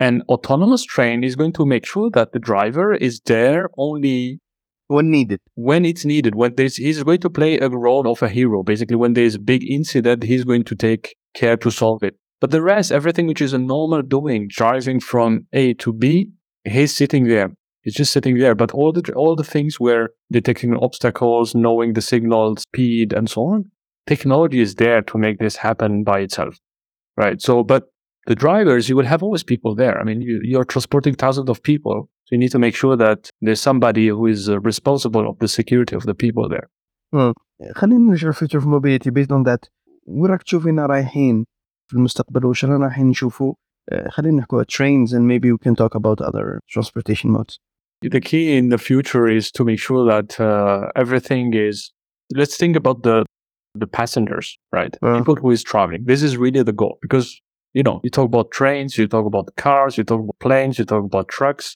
An autonomous train is going to make sure that the driver is there only when needed when it's needed. When there's, he's going to play a role of a hero. Basically, when there's a big incident, he's going to take care to solve it. But the rest, everything which is a normal doing, driving from A to B, he's sitting there. He's just sitting there. But all the all the things where detecting obstacles, knowing the signal speed, and so on, technology is there to make this happen by itself, right? So, but the drivers, you will have always people there. I mean, you, you're transporting thousands of people, you need to make sure that there's somebody who is uh, responsible of the security of the people there. خلينا نرجع فيوتشر اوف موبيليتي بيزد اون ذات وين راك تشوفينا رايحين في المستقبل واش رانا رايحين نشوفوا آه، خلينا نحكوا trains and maybe we can talk about other transportation modes The key in the future is to make sure that uh, everything is. Let's think about the the passengers, right? Well- People who is traveling. This is really the goal because you know you talk about trains, you talk about cars, you talk about planes, you talk about trucks,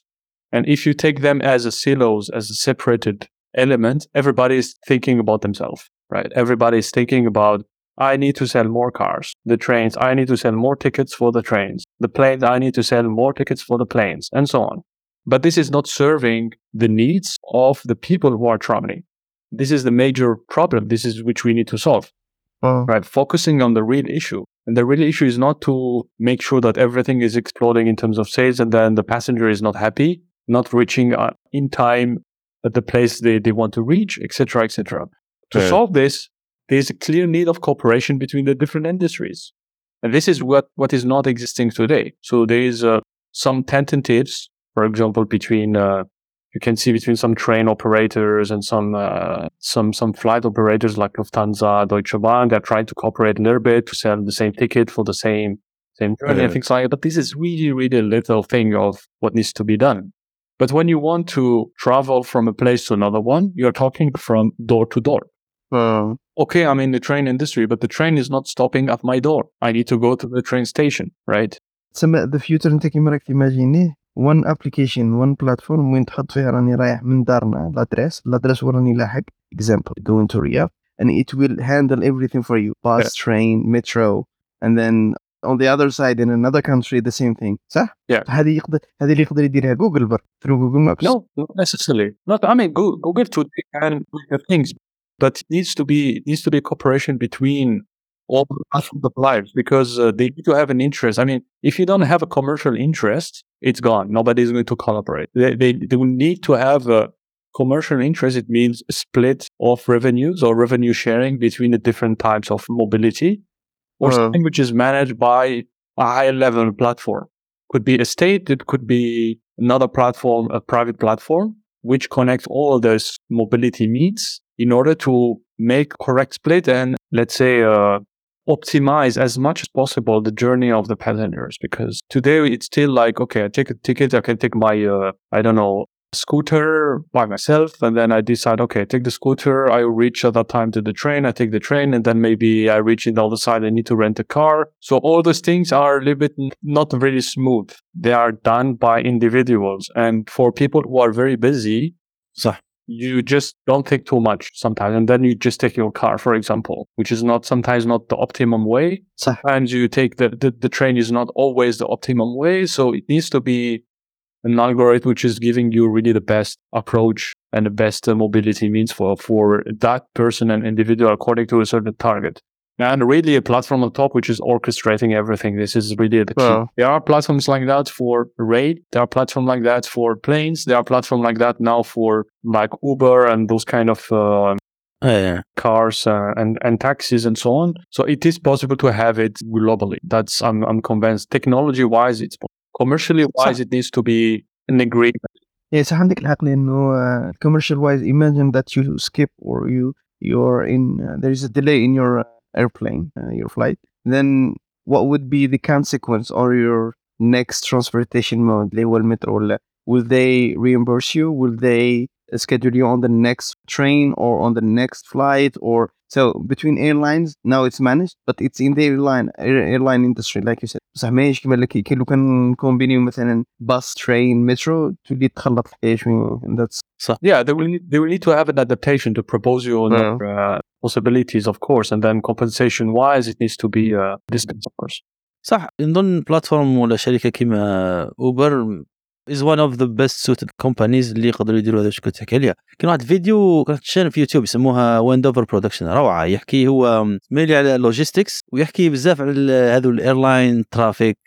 and if you take them as a silos, as a separated element, everybody is thinking about themselves, right? Everybody is thinking about I need to sell more cars. The trains, I need to sell more tickets for the trains. The planes, I need to sell more tickets for the planes, and so on. But this is not serving the needs of the people who are traveling. This is the major problem. This is which we need to solve, right? Focusing on the real issue. And the real issue is not to make sure that everything is exploding in terms of sales and then the passenger is not happy, not reaching uh, in time at the place they, they want to reach, etc., etc. To Right. solve this, there's a clear need of cooperation between the different industries. And this is what, what is not existing today. So there is uh, some tentatives, for example, between uh, you can see between some train operators and some uh, some some flight operators like Lufthansa, Deutsche Bahn. They're trying to cooperate a little bit to sell the same ticket for the same same journey and things like that. But this is really really a little thing of what needs to be done. But when you want to travel from a place to another one, you're talking from door to door. اه Okay, I'm in the train industry, but the train is not stopping at my door. I need to go to the train station, right? تسمى ذا فيوتشر انت كيما راك تيماجينيه وان ابليكيشن وان بلاتفورم وين تحط فيها راني رايح من دارنا لادريس لادريس وين راني لاحق example going to Riyadh and it will handle everything for you bus train metro and then on the other side in another country the same thing صح؟ Yeah. هذه يقدر هذه اللي يقدر يديرها جوجل برك through جوجل مابس No, not necessarily. Not. I mean, Go- Google today can do the things, but it needs to be it needs to be cooperation between all the platforms of lives because uh, they need to have an interest. I mean, if you don't have a commercial interest, it's gone. Nobody is going to collaborate. They they, they will need to have a commercial interest. It means a split of revenues or revenue sharing between the different types of mobility, or Uh. something which is managed by a higher level platform. Could be a state. It could be another platform, a private platform, which connects all those mobility needs in order to make correct split and let's say uh, optimize as much as possible the journey of the passengers. Because today it's still like, okay, I take a ticket, I can take my, uh, I don't know, scooter by myself and then i decide okay take the scooter i reach at that time to the train i take the train and then maybe i reach in the other side i need to rent a car. So all those things are a little bit not really smooth. They are done by individuals. And for people who are very busy so you just don't think too much sometimes. And then you just take your car for example which is not sometimes not the optimum way. Sometimes you take the, the the train is not always the optimum way. So it needs to be an algorithm which is giving you really the best approach and the best uh, mobility means for, for that person and individual according to a certain target. And really a platform on top which is orchestrating everything. This is really the key. Wow. There are platforms like that for rail. There are platforms like that for planes. There are platforms like that now for like Uber and those kind of uh, Oh, yeah. cars uh, and and taxis and so on. So it is possible to have it globally. That's I'm I'm convinced. Technology wise, it's possible commercially wise. صح. It needs to be an agreement. Yeah, صح عندك الحق لانه uh, commercial wise imagine that you skip or you you're in uh, there is a delay in your uh, airplane uh, your flight then what would be the consequence or your next transportation mode اللي هو المترو ولا will they reimburse you will they schedule you on the next train or on the next flight or so between airlines now it's managed but it's in the airline air, airline industry like you said بصح ماهيش كيما لك كي لو كان نكومبينيو مثلا باص ترين مترو تولي تخلط الحكايه شويه that's Yeah, they will need, they will need to have an adaptation to propose you Yeah. another, uh, possibilities, of course, and then compensation wise, it needs to be uh, discussed, of course. صح نظن بلاتفورم ولا شركه كيما اوبر is one of the best suited companies اللي يقدروا يديروا هذا الشيء كنت تحكي عليها كاين واحد فيديو كانت تشان في يوتيوب يسموها ويند اوفر برودكشن روعة. يحكي هو ميلي على لوجيستكس ويحكي بزاف على هذو الايرلاين ترافيك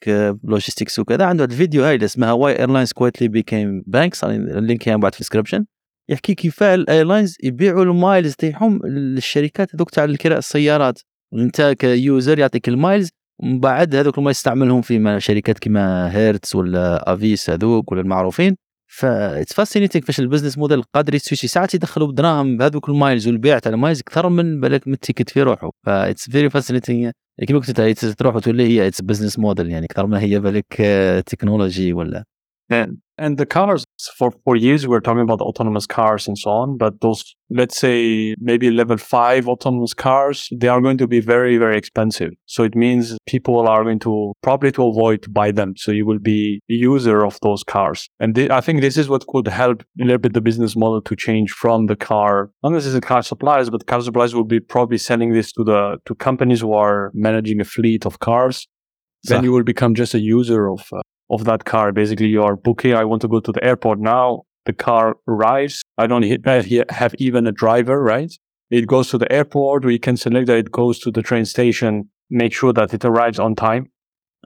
لوجيستكس وكذا. عنده واحد الفيديو هاي اللي اسمها واي ايرلاينز كويتلي بيكيم بانكس اللينك يعني بعد في الديسكربشن يحكي كيف الايرلاينز يبيعوا المايلز تاعهم للشركات هذوك تاع الكراء السيارات. وانت كيوزر يعطيك المايلز ومن بعد هذوك ما يستعملهم في شركات كيما هيرتز ولا أفيس هذوك ولا المعروفين. ف اتس فاسينيتينغ فاش البزنس موديل قادر يسويشي ساعات يدخلوا بدراهم بهذوك المايلز والبيع تاع المايلز أكثر من بالك من التيكت في روحه. ف اتس فيري فاسينيتينغ كيما قلت تروح وتولي هي إتس بزنس موديل يعني أكثر ما هي بالك تكنولوجي ولا And and the cars for for years we're talking about autonomous cars and so on, but those let's say maybe level five autonomous cars, they are going to be very very expensive. So it means people are going to probably to avoid to buy them. So you will be a user of those cars, and th- I think this is what could help a little bit the business model to change from the car, not necessarily car suppliers, but car suppliers will be probably selling this to the to companies who are managing a fleet of cars. Then you will become just a user of uh, of that car. Basically, you are booking. I want to go to the airport now. The car arrives. I don't have even a driver, right? It goes to the airport. We can select that it goes to the train station. Make sure that it arrives on time.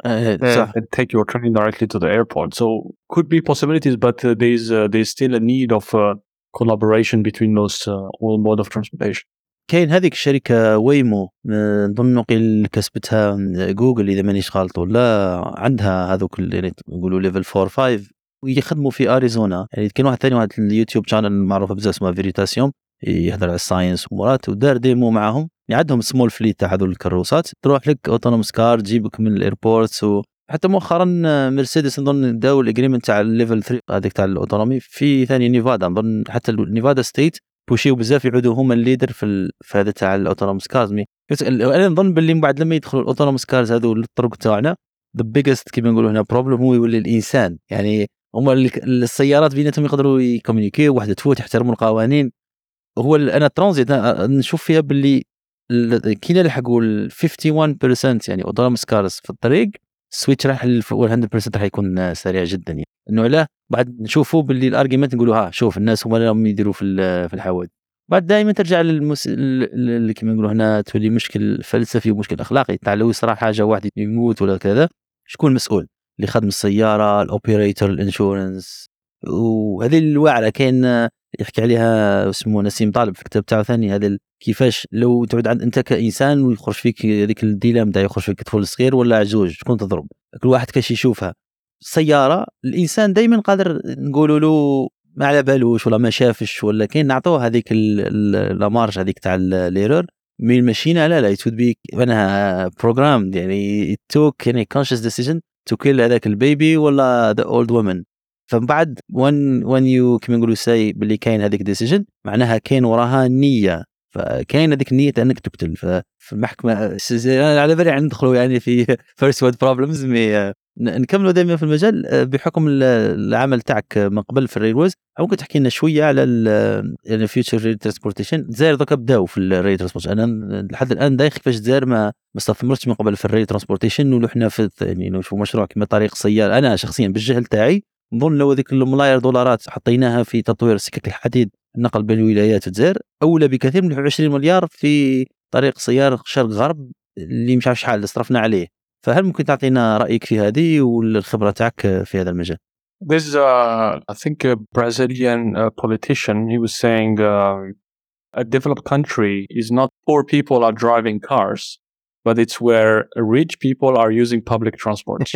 Uh, so take your train directly to the airport. So could be possibilities, but uh, there's uh, there's still a need of uh, collaboration between those uh, all modes of transportation. كاين هذيك الشركة ويمو آه، نظن قيل كسبتها جوجل إذا مانيش غلط ولا عندها هذوك اللي يقولوا ليفل 4 5 ويخدموا في اريزونا يعني كاين واحد ثاني واحد اليوتيوب شانل معروفة بزاف اسمها فيريتاسيوم يهضر على الساينس ومرات ودار ديمو معاهم. يعني عندهم سمول فليت تاع هذول الكروسات. تروح لك اوتونوموس كار تجيبك من الايربورتس و حتى مؤخرا مرسيدس نظن داو الاجريمنت تاع الليفل 3 هذيك تاع الاوتونومي في ثاني نيفادا نظن حتى نيفادا ستيت بوشيو بزاف يعودوا هما الليدر في ال... في هذا تاع الاوتونوموس كارز. مي أنا نظن باللي من بعد لما يدخلوا الاوتونوموس كارز هذو للطرق تاعنا ذا بيجست كيما نقولوا هنا بروبلم هو يولي الإنسان. يعني هما ال- السيارات بيناتهم يقدروا يكومينيكيو واحدة تفوت يحترموا القوانين. هو أنا ترانزيت نشوف فيها باللي ال- كي نلحقوا ال 51% يعني اوتونوموس كارز في الطريق. السويتش راح لل 100% راح يكون سريع جدا يعني. إنه علاه بعد نشوفوا باللي الارجيومنت نقولوا ها شوف الناس هما اللي راهم يديروا في في الحوادث. بعد دائما ترجع للمس... ال- ال- كيما نقولوا هنا تولي مشكل فلسفي ومشكل أخلاقي. تاع لو يصرى حاجة واحد يموت ولا كذا شكون المسؤول اللي خدم السيارة الأوبريتور الإنشورنس. وهذه الواعره كاين آه، يحكي عليها اسمه نسيم طالب في الكتاب تاعو ثاني ال- كيفاش لو تعود عند انت كإنسان ويخرج فيك هذيك الديلام تاع يخرج فيك طفل صغير ولا عجوز شكون تضرب؟ كل واحد كاش يشوفها. سيارة الإنسان دائما قادر نقولوا له ما على بالوش ولا ما شافش ولا كاين نعطوه هذيك ال- لامارج هذيك تاع الايرور من الماشينه لا لا يتود بي معناها بروجرام يعني توك يعني كونشس ديسيجن تو كيل هذاك البيبي ولا ذا اولد وومن فمن بعد وان وان يو كيما نقولوا ساي باللي كاين هذيك ديسيجن معناها كاين وراها نية. فكاين هذيك النية إنك تقتل. ففي المحكمة على بالي ندخلوا يعني في فيرست وورد بروبلمز مي نكملوا دائما في المجال. بحكم ال- العمل تاعك من قبل في الريلويز ممكن تحكي لنا شوية على الفيوتشر ريل ترانسبورتيشن الجزائر دوكا بداو في الريل ترانسبورتيشن أنا لحد الآن دايخ كيفاش الجزائر ما ما استثمرتش من قبل في الريل ترانسبورتيشن ونحن في يعني نشوف مشروع كما طريق سيار أنا شخصيا بالجهل تاعي نظن لو هذيك الملايير دولارات حطيناها في تطوير سكك الحديد النقل بين الولايات والجزائر أولى بكثير من 20 مليار في طريق سيار شرق غرب اللي مش عارف شحال صرفنا عليه فهل ممكن تعطينا رأيك في هذه والخبرة تاعك في هذا المجال؟ There's, uh, I think, a Brazilian uh, politician. He was saying uh, a developed country is not poor people are driving cars, but it's where rich people are using public transport.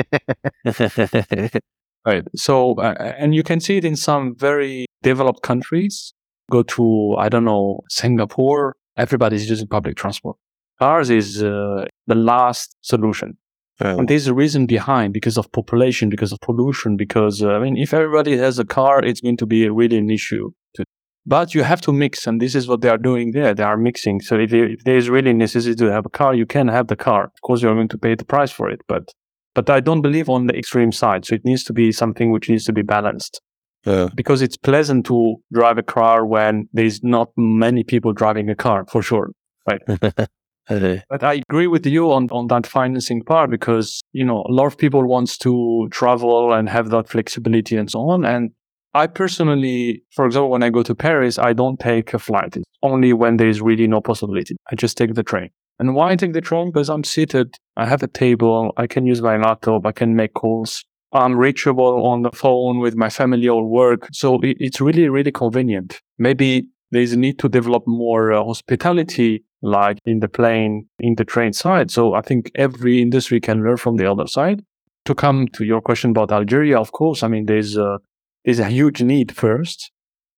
(laughs) right. So, uh, and you can see it in some very developed countries. Go to, I don't know, Singapore, everybody's using public transport. Cars is uh, the last solution. And there's a reason behind because of population, because of pollution, because uh, I mean, if everybody has a car, it's going to be really an issue. To, but you have to mix, and this is what they are doing there. They are mixing. So if, if there is really necessity to have a car, you can have the car. Of course, you're going to pay the price for it, but but I don't believe on the extreme side. So it needs to be something which needs to be balanced. Yeah. Because it's pleasant to drive a car when there's not many people driving a car, for sure. Right. (laughs) but I agree with you on, on that financing part because, you know, a lot of people wants to travel and have that flexibility and so on. And I personally, for example, when I go to Paris, I don't take a flight. It's only when there is really no possibility. I just take the train. And why I take the train? Because I'm seated I have a table. I can use my laptop. I can make calls. I'm reachable on the phone with my family or work. So it's really, really convenient. Maybe there's a need to develop more uh, hospitality like in the plane, in the train side. So I think every industry can learn from the other side. To come to your question about Algeria, of course, I mean, there's a, there's a huge need first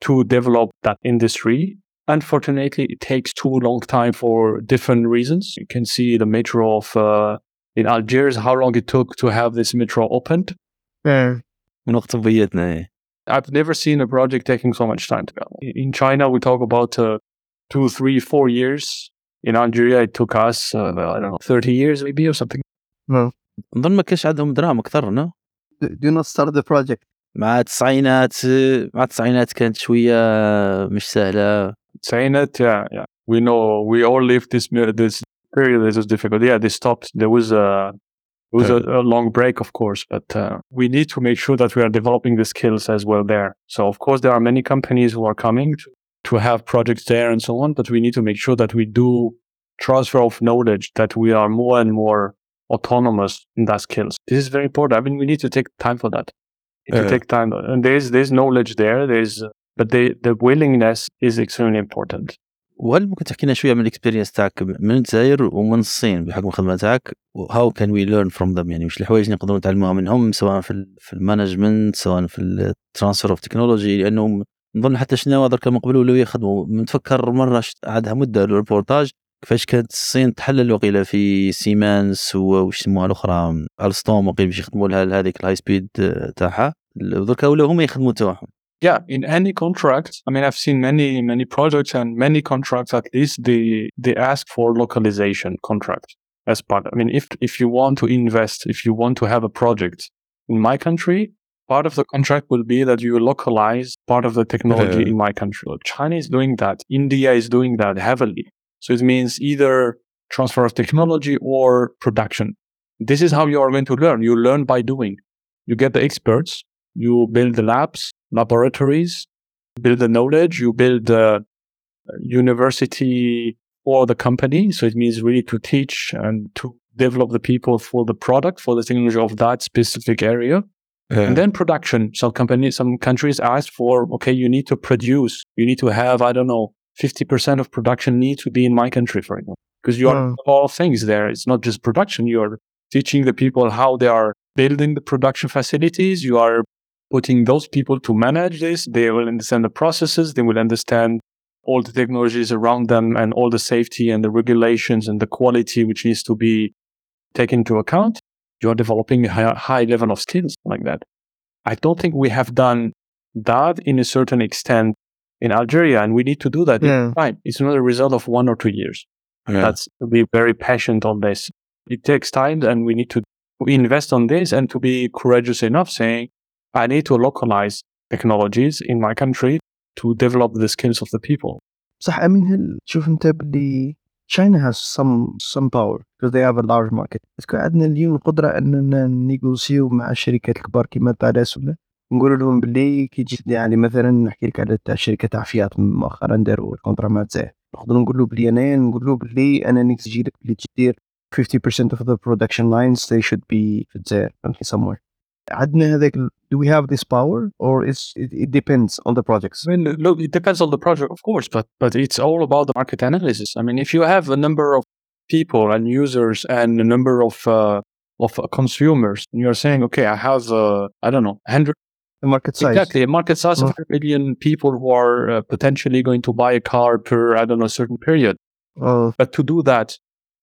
to develop that industry. Unfortunately, it takes too long time for different reasons. You can see the metro of, uh, in Algiers, how long it took to have this metro opened. إيه. من وقت طبيتنا إيه. I've never seen a project taking so much time to go. In China, we talk about uh, two, three, four years. In Algeria, it took us, uh, I don't know, 30 years maybe or something. No. نظن ما كانش عندهم دراهم اكثر نو Do, do not start the project. مع التسعينات مع التسعينات كانت شويه مش سهله Saying it, yeah, yeah. We know, we all lived this this period that was difficult. Yeah, they stopped. There was a, it was a, a long break, of course, but uh, we need to make sure that we are developing the skills as well there. So, of course, there are many companies who are coming to, to have projects there and so on, but we need to make sure that we do transfer of knowledge, that we are more and more autonomous in that skills. This is very important. I mean, we need to take time for that. Need to take time, and there's there's knowledge there. There's but the the willingness is extremely important. وهل ممكن تحكي لنا شوية من الاكسبيرينس تاعك من الجزائر ومن الصين بحكم الخدمة تاعك؟ هاو كان وي ليرن فروم ذم يعني مش الحوايج اللي نقدروا نتعلموها منهم سواء في في المانجمنت سواء في الترانسفير اوف تكنولوجي لأنه نظن حتى شنو درك من قبل ولاو يخدموا. نتفكر مرة عادها مدة الريبورتاج كيفاش كانت الصين تحلل وقيله في سيمانس وش يسموها الأخرى؟ الستوم وقيل باش يخدموا لها هذيك الهاي سبيد تاعها. دركا ولاو هما يخدموا تاعهم Yeah, in any contract, I mean, I've seen many, many projects and many contracts, at least they, they ask for localization contract as part. I mean, if, if you want to invest, if you want to have a project in my country, part of the contract will be that you localize part of the technology Yeah. in my country. China is doing that. India is doing that heavily. So it means either transfer of technology or production. This is how you are going to learn. You learn by doing. You get the experts, you build the labs, laboratories, build the knowledge, you build the university for the company. So it means really to teach and to develop the people for the product, for the technology of that specific area. And then production. Some companies, some countries ask for, okay, you need to produce, you need to have, I don't know, 50% of production need to be in my country, for example, because you are Hmm. all things there. It's not just production. You are teaching the people how they are building the production facilities. You are putting those people to manage this. They will understand the processes. They will understand all the technologies around them and all the safety and the regulations and the quality which needs to be taken into account. You are developing a high, high level of skills like that. I don't think we have done that in a certain extent in Algeria, and we need to do that. Yeah. Right. It's not a result of one or two years. That's to be very patient on this. It takes time, and we need to invest on this and to be courageous enough saying, I need to localize technologies in my country to develop the skills of the people. صح امين هل تشوف انت باللي China has some some power because they have a large market بس كان عندنا اليوم القدرة اننا نيغوسيو مع الشركات الكبار كيما تالاس ولا نقول لهم باللي كي تجي يعني مثلا نحكي لك على تاع شركة تاع فيات مؤخرا داروا الكونترا مع تزاهر نقدر نقول له بلي انا نقول له بلي انا نكسجي لك بلي تدير 50% of the production lines they should be في الجزائر فهمتني somewhere عندنا هذاك ال- do we have this power or is it, it depends on the projects I mean, look, it depends on the project, of course, but but it's all about the market analysis. I mean, if you have a number of people and users and a number of uh, of uh, consumers, and you're saying, okay, I have uh, I don't know, hundred the market size exactly a market size of Mm. 100 million people who are uh, potentially going to buy a car per I don't know certain period. Oh, But to do that,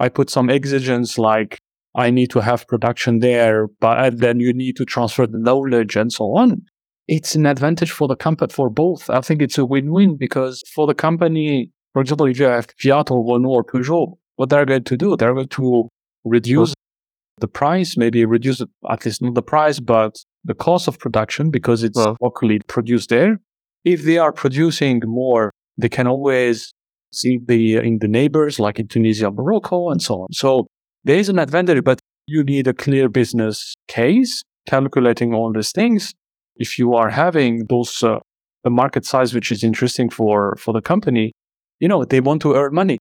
I put some exigence like I need to have production there, but then you need to transfer the knowledge and so on. It's an advantage for the company for both. I think it's a win-win because for the company, for example, if you have Fiat or Renault or Peugeot, what they're going to do, they're going to reduce the price, maybe reduce it- at least not the price, but the cost of production because it's Well. locally produced there. If they are producing more, they can always see the in the neighbors like in Tunisia, Morocco, and so on. So there is an advantage, but you need a clear business case, calculating all these things. If you are having those uh, the market size which is interesting for for the company, you know they want to earn money.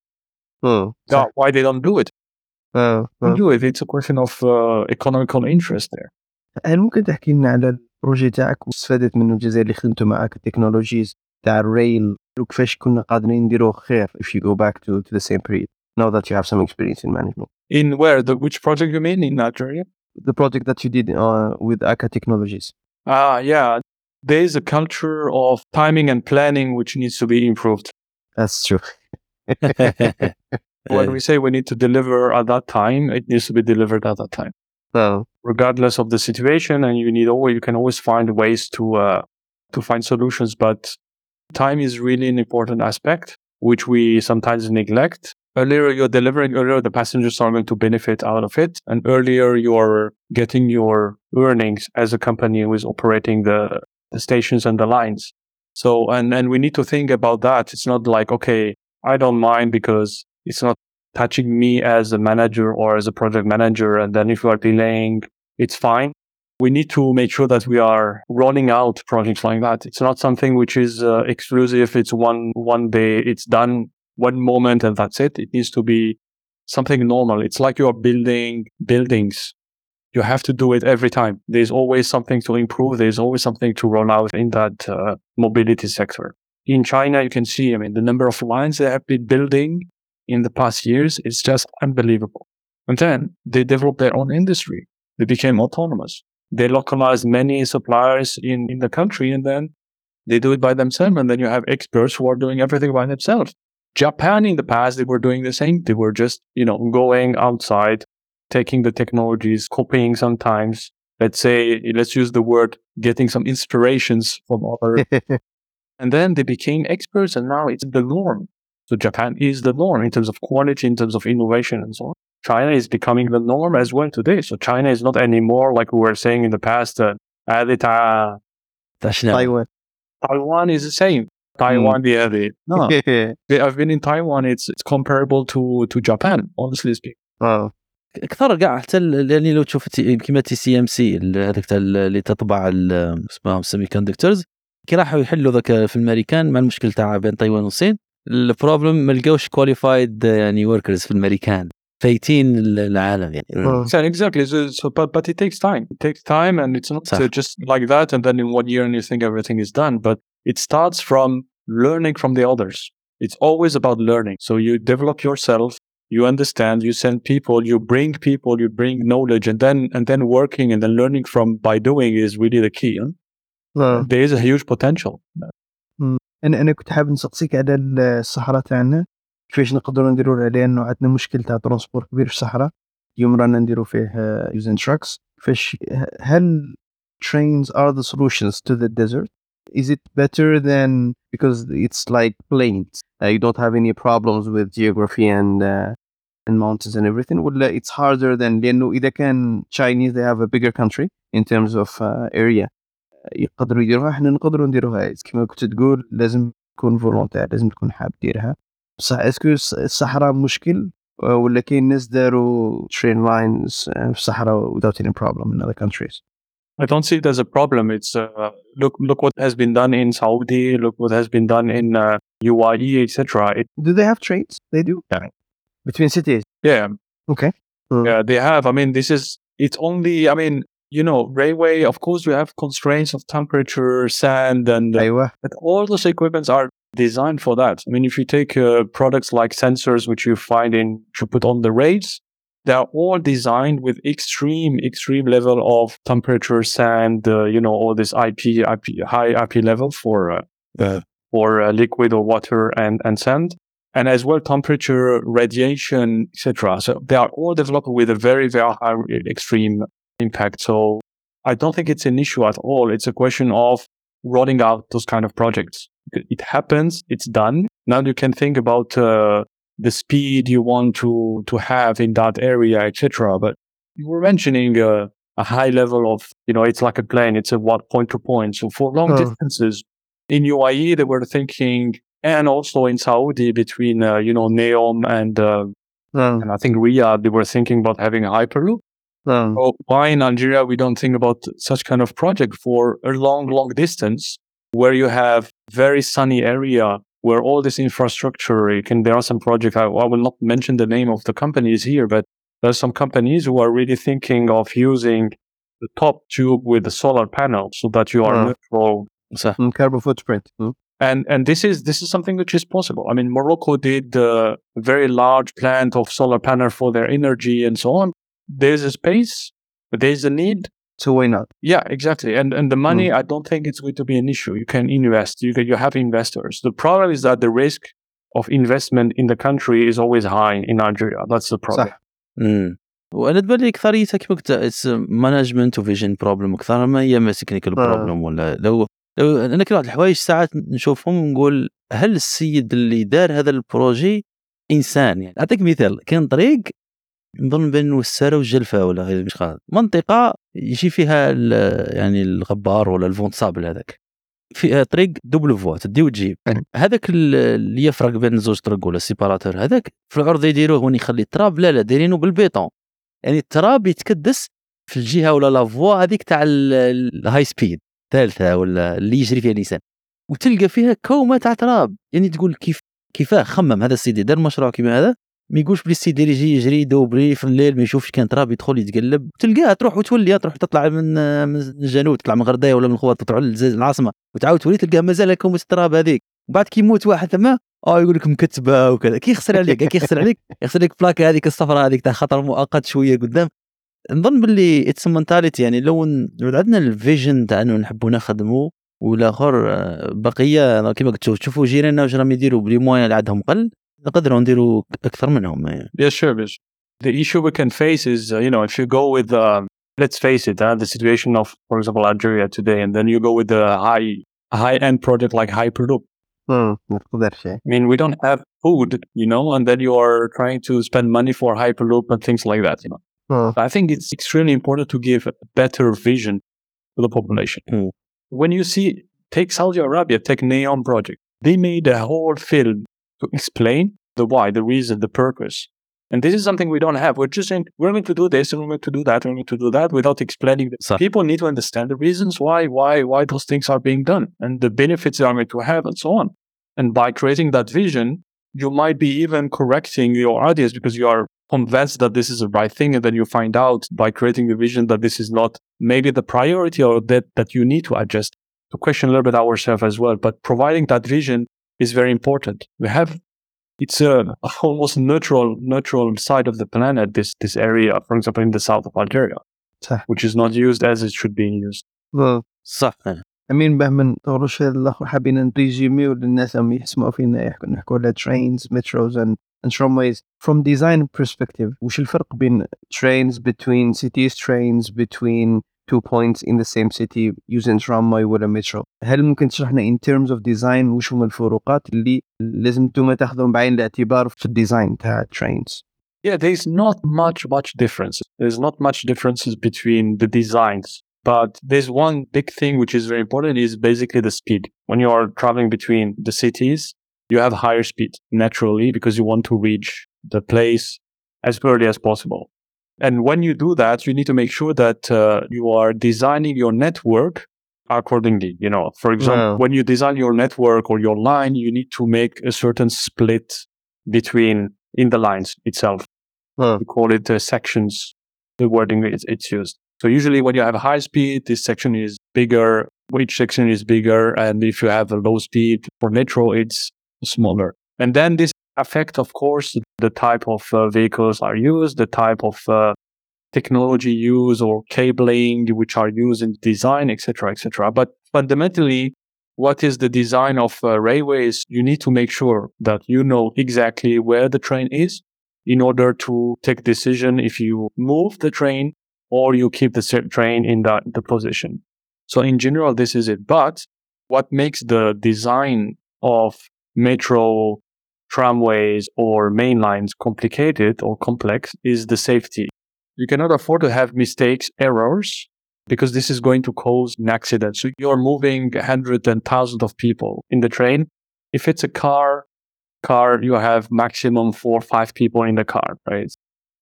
oh, Yeah, why they don't do it? oh, oh. Do it. It's a question of uh, economical interest there. هل ممكن تحكي لنا على البروجي تاعك واستفادت منه الجزائر اللي خدمتوا معاك التكنولوجيز تاع الريل وكيفاش كنا قادرين نديروه خير if you go back to, to the same period now that you have some experience in management in where the which project you mean in Algeria? the project that you did uh, with Akka Technologies Ah, yeah. There is a culture of timing and planning which needs to be improved. that's true (laughs) When we say we need to deliver at that time, it needs to be delivered at that time. اه regardless of the situation and you need always you can always find ways to uh, to find solutions but time is really an important aspect which we sometimes neglect earlier you're delivering earlier the passengers are going to benefit out of it and earlier you're getting your earnings as a company who is operating the, the stations and the lines so and and we need to think about that it's not like okay i don't mind because it's not touching me as a manager or as a project manager and then if you are delaying it's fine. We need to make sure that we are rolling out projects like that. It's not something which is uh, exclusive. It's one one day. It's done one moment and that's it. It needs to be something normal. It's like you are building buildings. You have to do it every time. There's always something to improve. There's always something to roll out in that uh, mobility sector. In China, you can see, I mean, the number of lines they have been building in the past years is just unbelievable. And then they developed their own industry they became autonomous. They localized many suppliers in, in the country and then they do it by themselves. And then you have experts who are doing everything by themselves. Japan in the past, they were doing the same. They were just, you know, going outside, taking the technologies, copying sometimes. Let's say, let's use the word getting some inspirations from other. (laughs) and then they became experts and now it's the norm. So Japan is the norm in terms of quality, in terms of innovation and so on. China is becoming the norm as well today. So China is not anymore like we were saying in the past, uh, Taiwan. Taiwan is the same. Taiwan the (laughs) other. No, I've been in Taiwan. It's it's comparable to to Japan. Honestly speaking. اه اكثر كاع حتى ال- لاني لو تشوف تي- كيما تي سي ام سي هذاك تاع ال- اللي تطبع ال- اسمهم سيمي كوندكتورز كي راحوا يحلوا ذاك في الامريكان مع المشكل تاع بين تايوان والصين البروبلم ما لقاوش كواليفايد يعني وركرز في الامريكان فايتين ال- العالم يعني اه So exactly. So, so but but it takes time. It takes time, and it's not صح. uh, just like that. And then in one year, and you think everything is done. But it starts from learning from the others. It's always about learning. So you develop yourself. You understand. You send people. You bring people. You bring knowledge, and then and then working and then learning from by doing is really the key. huh? اه There is a huge potential. انا انا كنت حابب نسقسيك على الصحراء تاعنا كيفاش نقدروا نديروا عليه لانه عندنا مشكل تاع ترونسبور كبير في الصحراء اليوم رانا نديروا فيه يوزن تراكس كيفاش هل trains are the solutions to the desert is it better than because it's like plains uh, you don't have any problems with geography and uh, and mountains and everything ولا it's harder than لانه اذا كان Chinese they have a bigger country in terms of uh, area يقدروا يديروها احنا نقدروا نديروها كما كنت تقول لازم تكون فولونتير لازم تكون حاب ديرها بصح اسكو الصحراء مشكل آه، ولا كاين ناس داروا ترين لاينز في الصحراء without any problem in other countries I don't see it as a problem. It's uh, look look what has been done in Saudi. Look what has been done in uh, UAE, etc. Do they have trades? They do. Yeah. Between cities. Yeah. Okay. Mm. Yeah, they have. I mean, this is it's only. I mean, you know, railway. Of course, we have constraints of temperature, sand, and uh, but all those equipments are designed for that. I mean, if you take uh, products like sensors, which you find in, you put on the rails, they are all designed with extreme, extreme level of temperature, sand, uh, you know, all this IP, IP, high IP level for, uh, uh, for uh, liquid or water and, and sand and as well temperature, radiation, etc. So they are all developed with a very, very high extreme impact. So I don't think it's an issue at all. It's a question of rolling out those kind of projects. It happens, it's done. Now you can think about uh, the speed you want to to have in that area, etc. But you were mentioning a high level of you know it's like a plane, it's a what point to point. So for long oh. distances in UAE, they were thinking, and also in Saudi between uh, you know Neom and uh, oh. and I think Riyadh, they were thinking about having a hyperloop. Oh. So why in Algeria we don't think about such kind of project for a long, long distance where you have very sunny area where all this infrastructure can there are some projects I, I will not mention the name of the companies here, but there's some companies who are really thinking of using the top tube with the solar panel so that you are Ah. neutral صح carbon footprint Hmm. and and this is this is something which is possible. I mean, Morocco did uh, a very large plant of solar panel for their energy and so on. There's a space, there's a need. So why not Yeah, exactly. And and the money, I don't think it's going to be an issue. You can invest. You can, you have investors. The problem is that the risk of investment in the country is always high in Algeria. That's the problem. صح امم وأنا تبان لي اكثريتها كيما قلت مانجمنت وفيجن بروبلم أكثر ما هي ما تكنيكال. بروبلم ولا لو لو أنا كاين واحد الحوايج ساعات نشوفهم ونقول هل السيد اللي دار هذا البروجي إنسان يعني أعطيك مثال كاين طريق نظن بين وساره والجلفه ولا غير مش خالد منطقة يجي فيها يعني الغبار ولا الفونتسابل هذاك. فيها طريق دوبل فوا تدي وتجيب. هذاك ال- اللي يفرق بين زوج طرق ولا السيباراتور هذاك في العرض يديروه وين يخلي التراب لا لا دايرينه بالبيطون. يعني التراب يتكدس في الجهة ولا لا فوا هذيك تاع ال- ال- الهاي سبيد الثالثه ولا اللي يجري فيها الانسان وتلقى فيها كومة تاع تراب. يعني تقول كيف كيفاه خمم هذا السيدي دار مشروع كيما هذا ما يقولش بلي السيدي اللي يجي يجري دوبري في الليل ما يشوفش كان تراب يدخل يتقلب. تلقاه تروح وتولي تروح تطلع من من الجنوب تطلع من غرداية ولا من الخوات تروح للزاز- العاصمة وتعاود تولي تلقاه مازال كومه التراب هذيك. وبعد كي يموت واحد ثما آه يقول لك مكتبة وكذا. كي يخسر عليك كي يخسر عليك (laughs) يخسر لك بلاكة هذيك الصفراء هذيك تاع خطر مؤقت شوية قدام. نظن باللي اتس منتاليتي يعني لو عندنا الفيجن تاع إنه نحبوا نخدموا والاخر آه، بقية كيما قلت شوف- شوفوا جيراننا واش راهم يديروا بلي موان اللي عندهم قل. نقدروا نديروا اكثر منهم يعني. The issue we can face is, uh, you know, if you go with, uh, let's face it, uh, the situation of, for example, Algeria today, and then you go with the high high end project like Hyperloop. Hmm, I mean, we don't have food, you know, and then you are trying to spend money for Hyperloop and things like that, you know. Mm. I think it's extremely important to give better vision to the population. Mm. When you see, take Saudi Arabia, take Neom Project. They made a whole film to explain the why, the reason, the purpose. And this is something we don't have. We're just saying, we're going to do this and we're going to do that, and we're going to do that without explaining. صح. people need to understand the reasons why, why, why those things are being done and the benefits they are going to have and so on. And by creating that vision, you might be even correcting your ideas because you are convinced that this is the right thing. And then you find out by creating the vision that this is not maybe the priority or that, that you need to adjust to question a little bit ourselves as well. But providing that vision is very important. We have it's a (laughs) almost neutral neutral side of the planet, this this area, for example, in the south of Algeria, صح which is not used as it should be used. مم. صح امين باه ما نطولوش هذا الاخر حابين نريزيميو للناس اللي يسمعوا فينا يحكوا نحكوا على trains metros and and tramways from design perspective وش الفرق بين trains between cities trains between two points in the same city using tramway ولا metro هل ممكن تشرح لنا in terms of design وش هما الفروقات اللي لازم انتم تاخذهم بعين الاعتبار في الديزاين تاع trains Yeah, there's not much much difference. There's not much differences between the designs, but there's one big thing which is very important is basically the speed. When you are traveling between the cities, you have higher speed naturally because you want to reach the place as early as possible. And when you do that, you need to make sure that uh, you are designing your network accordingly. You know, for example, Wow. when you design your network or your line, you need to make a certain split between in the lines itself. We call it uh, sections. The wording it's, it's used. So usually when you have a high speed, this section is bigger. Which section is bigger? And if you have a low speed for metro, it's smaller. And then this affect, of course, the type of uh, vehicles are used, the type of uh, technology used or cabling which are used in design, etc., etc. But fundamentally, what is the design of uh, railways? You need to make sure that you know exactly where the train is in order to take decision if you move the train or you keep the train in that the position. So in general, this is it. But what makes the design of metro tramways or main lines complicated or complex is the safety. You cannot afford to have mistakes, errors, because this is going to cause an accident. So you're moving hundreds and thousands of people in the train. If it's a car, car, you have maximum four or five people in the car, right?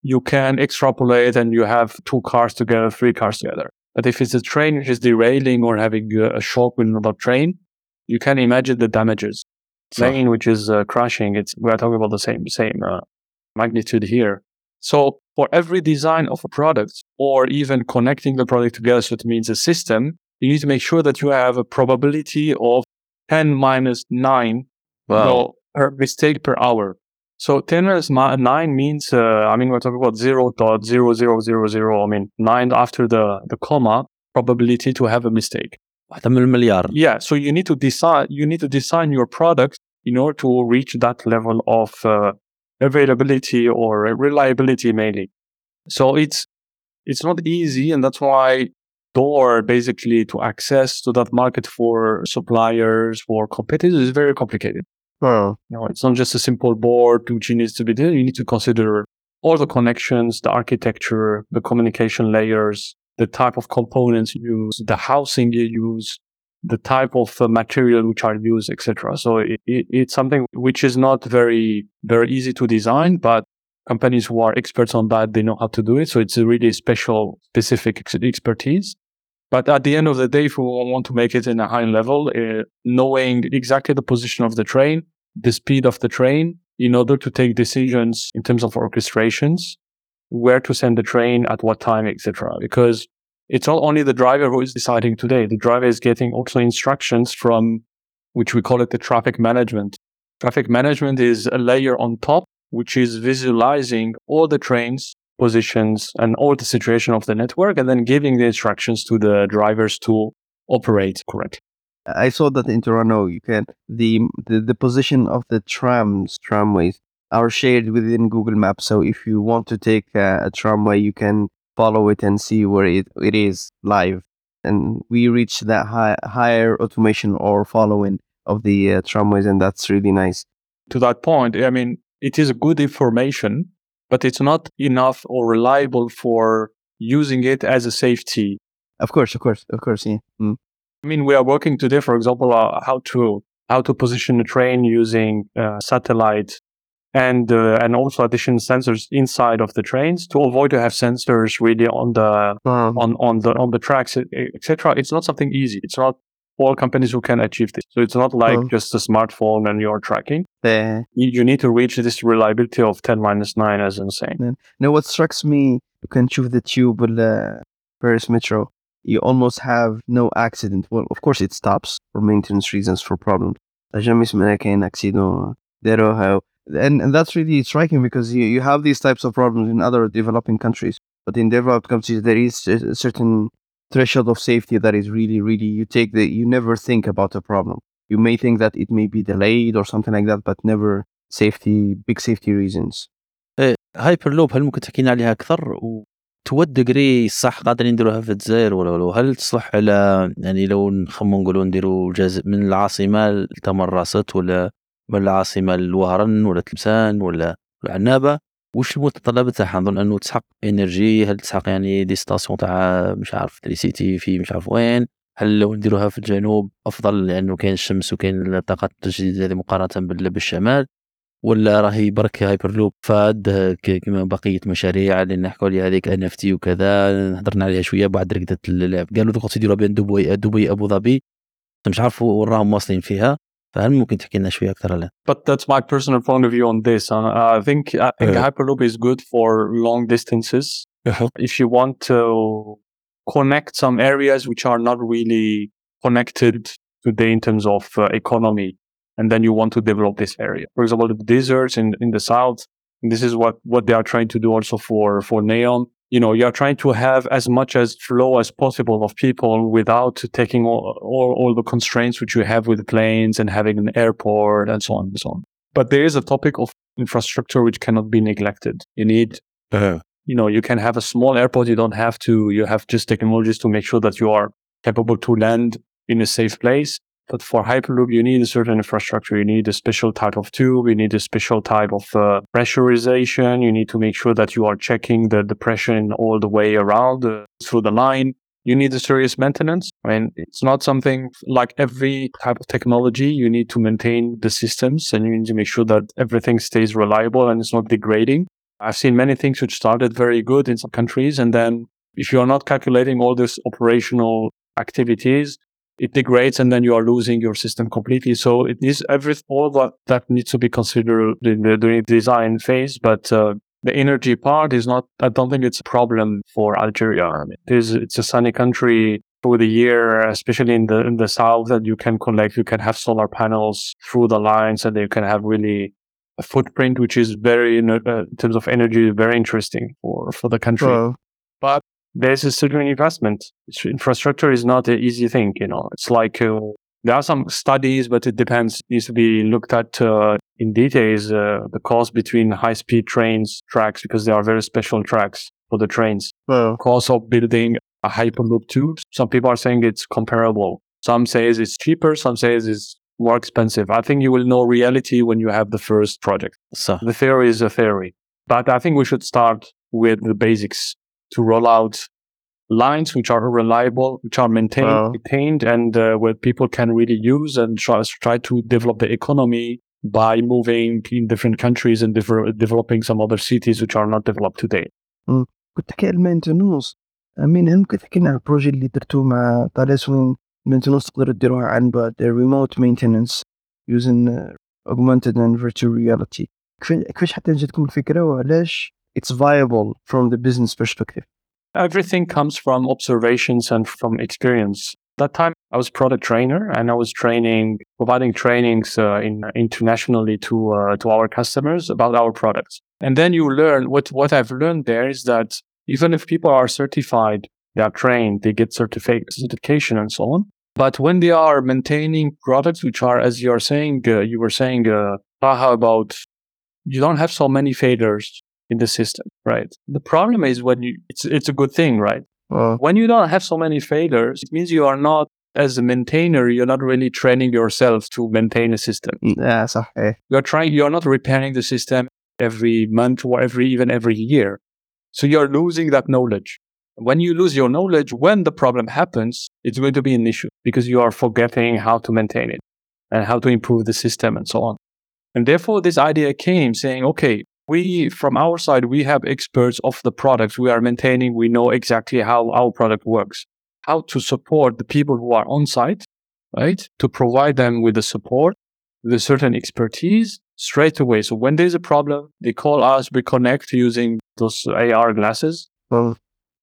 You can extrapolate and you have two cars together, three cars together. But if it's a train which is derailing or having a, a shock with another train, you can imagine the damages plane which is uh, crashing. It's we are talking about the same same uh, magnitude here. So for every design of a product or even connecting the product together, so it means a system, you need to make sure that you have a probability of 10 minus 9 wow. per mistake per hour. So 10 minus 9 means, uh, I mean, we're talking about 0 0.0000, I mean, 9 after the, the comma probability to have a mistake واحده من المليار Yeah, so you need to decide, you need to design your product in order to reach that level of uh, availability or reliability mainly. So it's it's not easy, and that's why door basically to access to that market for suppliers for competitors is very complicated. Oh, You know, it's not just a simple board which needs to be there. You need to consider all the connections, the architecture, the communication layers, the type of components you use, the housing you use, the type of uh, material which are used, etc. So it, it, it's something which is not very very easy to design, but companies who are experts on that they know how to do it. So it's a really special, specific ex- expertise. But at the end of the day, if we want to make it in a high level, uh, knowing exactly the position of the train, the speed of the train, in order to take decisions in terms of orchestrations, where to send the train at what time, etc. Because it's not only the driver who is deciding today. The driver is getting also instructions from, which we call it the traffic management. Traffic management is a layer on top, which is visualizing all the trains positions and all the situation of the network and then giving the instructions to the drivers to operate correctly. I saw that in Toronto, you can the the, the position of the trams, tramways are shared within Google Maps. So if you want to take a, a tramway, you can follow it and see where it, it is live. And we reach that high, higher automation or following of the uh, tramways, and that's really nice. To that point, I mean, it is good information, but it's not enough or reliable for using it as a safety. Of course, of course, of course, yeah. Mm. I mean, we are working today, for example, uh, how to how to position a train using uh, satellite and uh, and also additional sensors inside of the trains to avoid to have sensors really on the Um, on on the on the tracks, etc. It's not something easy. It's not all companies who can achieve this. So it's not like Oh. just a smartphone and you're tracking. the, You, you need to reach this reliability of 10 minus 9 as insane. you know what strikes me you can choose the tube ولا Paris Metro you almost have no accident well of course it stops for maintenance reasons for problems jamais سمعنا كاين accident داروها and, and that's really striking because you, you have these types of problems in other developing countries but in developed countries there is a a certain threshold of safety that is really really you take the you never think about a problem you may think that it may be delayed or something like that but never safety big safety reasons هايبر لوب هل ممكن تحكي لنا عليها اكثر تو ديجري صح قادرين نديروها في الجزائر ولا لا هل تصلح على يعني لو نخمو نقولوا نديروا جزء من العاصمه لتمرست ولا من العاصمه لوهران ولا تلمسان ولا العنابة؟ وش المتطلبات تاعها؟ نظن أنه تسحق إنرجي هل تسحق يعني دي ستاسيون تاع مش عارف تريسيتي في مش عارف وين؟ هل لو نديروها في الجنوب أفضل لأنه كاين الشمس وكاين الطاقات التجديدية هذه مقارنة بال- بالشمال؟ ولا راهي برك هايبر لوب فاد كما بقية مشاريع اللي نحكوا عليها هذيك إن إف تي وكذا هضرنا عليها شوية بعد رقدت قالوا دوك تديروا بين دبي دبي أبو ظبي مش عارف وين راهم واصلين فيها. فهل ممكن تحكي لنا شوي اكثر عليه؟ But that's my personal point of view on this. Uh, I think I think. Hyperloop is good for long distances. Uh-huh. If you want to connect some areas which are not really connected today in terms of uh, economy, and then you want to develop this area. For example, the deserts in, in the south, this is what, what they are trying to do also for, for Neom you know, you are trying to have as much as flow as possible of people without taking all, all, all the constraints which you have with planes and having an airport and so on and so on. But there is a topic of infrastructure which cannot be neglected. You need, uh-huh. you know, you can have a small airport. You don't have to, you have just technologies to make sure that you are capable to land in a safe place. But for Hyperloop, you need a certain infrastructure. You need a special type of tube. You need a special type of uh, pressurization. You need to make sure that you are checking the, the pressure all the way around uh, through the line. You need a serious maintenance. I mean, it's not something like every type of technology. You need to maintain the systems and you need to make sure that everything stays reliable and it's not degrading. I've seen many things which started very good in some countries. And then if you are not calculating all these operational activities, it degrades and then you are losing your system completely. So it is every, all that, that needs to be considered in the, the design phase. But, uh, the energy part is not, I don't think it's a problem for Algeria. I mean, it is, it's a sunny country through the year, especially in the, in the south that you can collect, you can have solar panels through the lines and you can have really a footprint, which is very, in, uh, in terms of energy, very interesting for, for the country Well, there's a certain investment. Infrastructure is not an easy thing. You know, it's like uh, there are some studies, but it depends. It needs to be looked at uh, in details. Uh, the cost between high-speed trains tracks because they are very special tracks for the trains. Well, cost of building a hyperloop tube. Some people are saying it's comparable. Some says it's cheaper. Some says it's more expensive. I think you will know reality when you have the first project. So the theory is a theory, but I think we should start with the basics to roll out lines which are reliable, which are maintained, Wow. maintained, and uh, where people can really use and try, try to develop the economy by moving in different countries and dever- developing some other cities which are not developed today. كنت تحكي على المينتونوس امين هل ممكن تحكي لنا على البروجي اللي درتوه مع طالس وين المينتونوس تقدروا ديروها عن بعد remote maintenance using uh, augmented and virtual reality كيف- كيفاش حتى جاتكم الفكرة وعلاش it's viable from the business perspective Everything comes from observations and from experience. That time I was product trainer and I was training, providing trainings uh, in, internationally to uh, to our customers about our products. And then you learn what what I've learned there is that even if people are certified, they are trained, they get certificate certification and so on. But when they are maintaining products which are, as you are saying, uh, you were saying, uh, about you don't have so many failures in the system, right? The problem is when you, it's, it's a good thing, right? Uh, when you don't have so many failures, it means you are not, as a maintainer, you're not really training yourself to maintain a system. Mm. Yeah, okay. You're trying, you're not repairing the system every month or every, even every year. So you're losing that knowledge. When you lose your knowledge, when the problem happens, it's going to be an issue because you are forgetting how to maintain it and how to improve the system and so on. And therefore, this idea came saying, okay, we from our side we have experts of the products we are maintaining. We know exactly how our product works how to support the people who are on site right? To provide them with the support the certain expertise straight away. So when there's a problem they call us we connect using those ar glasses. Well,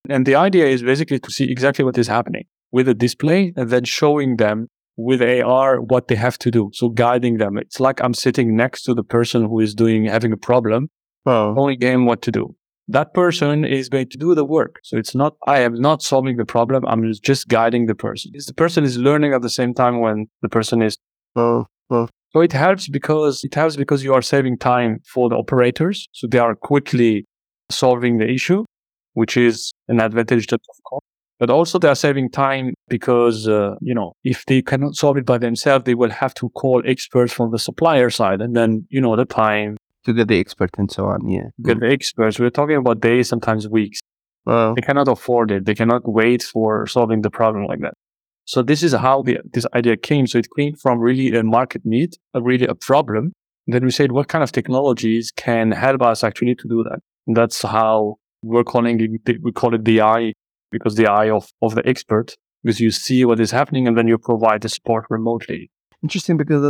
and the idea is basically to see exactly what is happening with a display and then showing them with AR what they have to do. So guiding them. It's like I'm sitting next to the person who is doing having a problem, oh. only game what to do. That person is going to do the work. So it's not I am not solving the problem. I'm just guiding the person. It's the person is learning at the same time when the person is. Oh, oh. So it helps because it helps because you are saving time for the operators. So they are quickly solving the issue, which is an advantage that of course but also they are saving time because uh, you know if they cannot solve it by themselves they will have to call experts from the supplier side and then you know the time to get the expert and so on yeah. get the experts. We're talking about days sometimes weeks. They cannot afford it. They cannot wait for solving the problem like that. So this is how the, this idea came. So it came from really a market need a really a problem. And then we said what kind of technologies can help us actually to do that? And that's how we're calling it we call it the eye because the eye of, of the expert, because you see what is happening and then you provide the support remotely. interesting because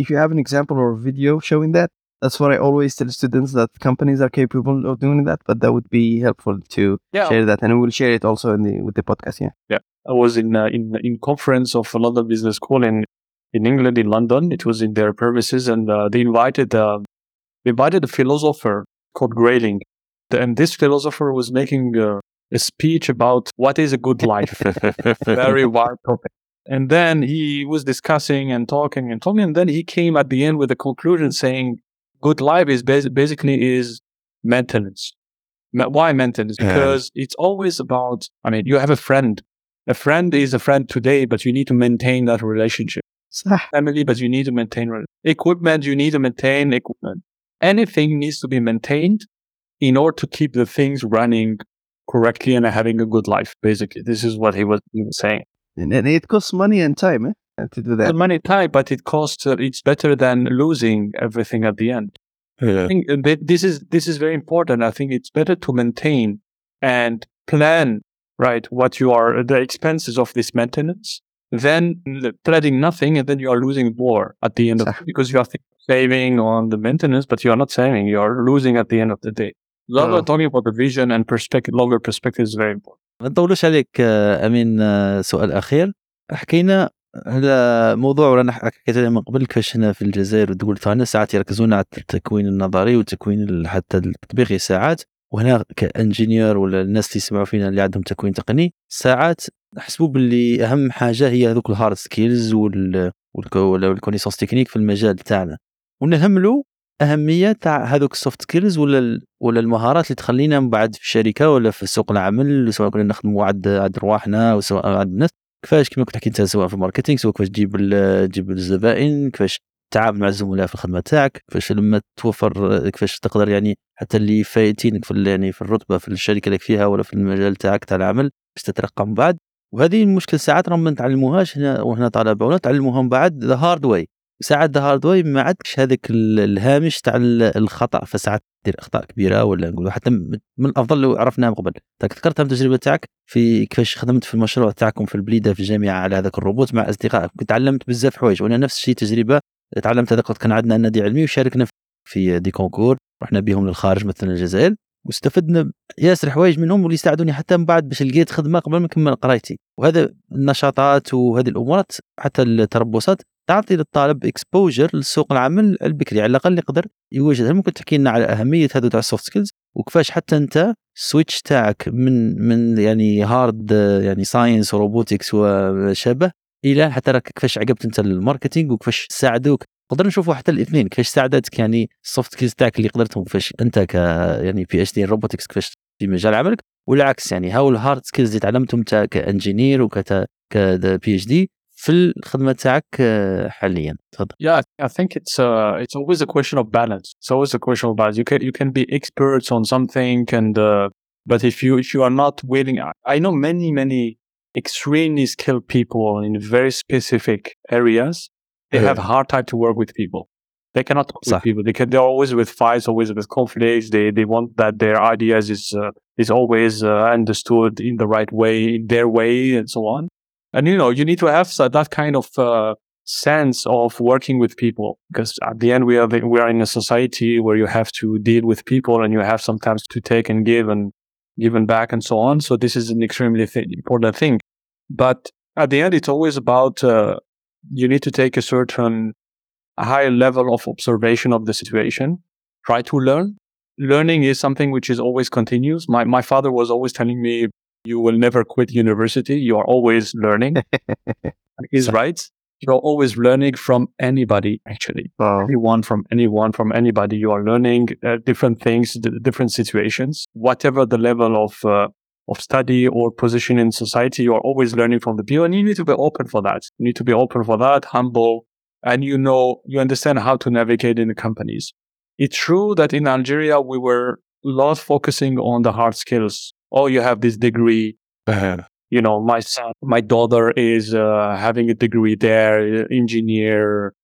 if you have an example or a video showing that that's what I always tell students that companies are capable of doing that but that would be helpful to Yeah. share that and we will share it also in the with the podcast yeah I was in uh, in in conference of a London Business School in in England in London. It was in their premises, and uh, they invited uh, they invited a philosopher called Grayling, and this philosopher was making uh, a speech about what is a good life, (laughs) very wide topic. And then he was discussing and talking and talking, and then he came at the end with a conclusion saying, "Good life is bas- basically is maintenance." Ma- Why maintenance? Yeah. Because it's always about. I mean, you have a friend a friend is a friend today, but you need to maintain that relationship. (laughs) Ah. Family, but you need to maintain re- equipment. You need to maintain equipment. Anything needs to be maintained in order to keep the things running correctly and having a good life. Basically, this is what he was he was saying. and, and it costs money and time eh, to do that money time, but it costs. Uh, it's better than losing everything at the end. I think uh, this is this is very important. I think it's better to maintain and plan right what you are the expenses of this maintenance than l- planning nothing and then you are losing more at the end of صح. because you are saving on the maintenance, but you are not saving. You are losing at the end of the day. Longer Oh. talking about the vision and perspective, longer perspective is very important. ما نطولوش عليك آه، أمين آه، سؤال أخير حكينا على موضوع رانا حكيت عليه من قبل كيفاش هنا في الجزائر والدول تاعنا ساعات يركزون على التكوين النظري والتكوين ال- حتى التطبيقي ساعات وهنا كإنجينير ولا الناس اللي يسمعوا فينا اللي عندهم تكوين تقني ساعات نحسبوا باللي أهم حاجة هي هذوك الهارد سكيلز وال والكونيسونس تكنيك في المجال تاعنا ونهملوا أهمية تاع هذوك السوفت سكيلز ولا ولا المهارات اللي تخلينا من بعد في الشركة ولا في سوق العمل سواء كنا نخدموا عند عند رواحنا أو سواء عند الناس. كيفاش كما كنت حكيت انت سواء في الماركتينغ سواء كيفاش تجيب تجيب الزبائن كيفاش تتعامل مع الزملاء في الخدمة تاعك كيفاش لما توفر كيفاش تقدر يعني حتى اللي فايتينك في يعني في الرتبة في الشركة اللي فيها ولا في المجال تاعك تاع العمل باش تترقى من بعد. وهذه المشكل ساعات راهم ما نتعلموهاش هنا وهنا طلبه ولا تعلموها من بعد ذا هارد واي ساعات ذا هارد واي ما عادش هذاك ال- الهامش تاع ال- الخطأ. فساعات دير أخطاء كبيرة ولا نقولوا حتى من الأفضل لو عرفناها من قبل. أنت ذكرتها من التجربه تاعك في كيفاش خدمت في المشروع تاعكم في البليدة في الجامعة على هذاك الروبوت مع أصدقائك؟ كنت تعلمت بزاف حوايج وأنا نفس الشيء تجربة تعلمت هذاك كان عندنا نادي علمي وشاركنا في دي كونكور. رحنا بهم للخارج مثلا الجزائر واستفدنا ياسر حوايج منهم واللي ساعدوني حتى من بعد باش لقيت خدمة قبل ما نكمل قرايتي. وهذا النشاطات وهذه الأمورات حتى التربصات تعطي للطالب اكسبوجر لسوق العمل البكري. على الأقل يقدر يوجد هل ممكن تحكي لنا على أهمية هذو تاع السوفت سكيلز وكيفاش حتى أنت السويتش تاعك من من يعني هارد يعني ساينس وروبوتكس وشابه إلى حتى راك كيفاش عقبت أنت الماركتينغ وكيفاش ساعدوك. نقدر نشوفوا حتى الاثنين كيفاش ساعدتك يعني السوفت سكيلز تاعك اللي قدرتهم؟ كيفاش أنت ك يعني بي اتش دي روبوتكس كيفاش في مجال عملك؟ والعكس يعني هاو الهارد سكيلز اللي تعلمتهم كإنجينير وك بي اتش دي في الخدمه تاعك آه، حاليا تفضل Yeah, I think it's uh, it's always a question of balance. It's always a question of balance. You can you can be experts on something, and uh, but if you if you are not willing, I, I know many many extremely skilled people in very specific areas. They Yeah. have a hard time to work with people. They cannot work صح. with people. They can. They're always with fights, always with conflicts. They they want that their ideas is uh, is always uh, understood in the right way, in their way, and so on. And you know, you need to have that kind of uh, sense of working with people because at the end we are we are in a society where you have to deal with people and you have sometimes to take and give and given back and so on. So this is an extremely th- important thing. But at the end, it's always about uh, you need to take a certain high level of observation of the situation. Try to learn. Learning is something which is always continuous. My my father was always telling me, you will never quit university. You are always learning. (laughs) He's right. You're always learning from anybody, actually. Wow. Anyone from anyone, from anybody. You are learning uh, different things, d- different situations. Whatever the level of, uh, of study or position in society, you are always learning from the people. And you need to be open for that. You need to be open for that, humble. And you know, you understand how to navigate in the companies. It's true that in Algeria, we were lot focusing on the hard skills Oh, you have this degree you know, my son, my daughter is uh, having a degree there, engineer,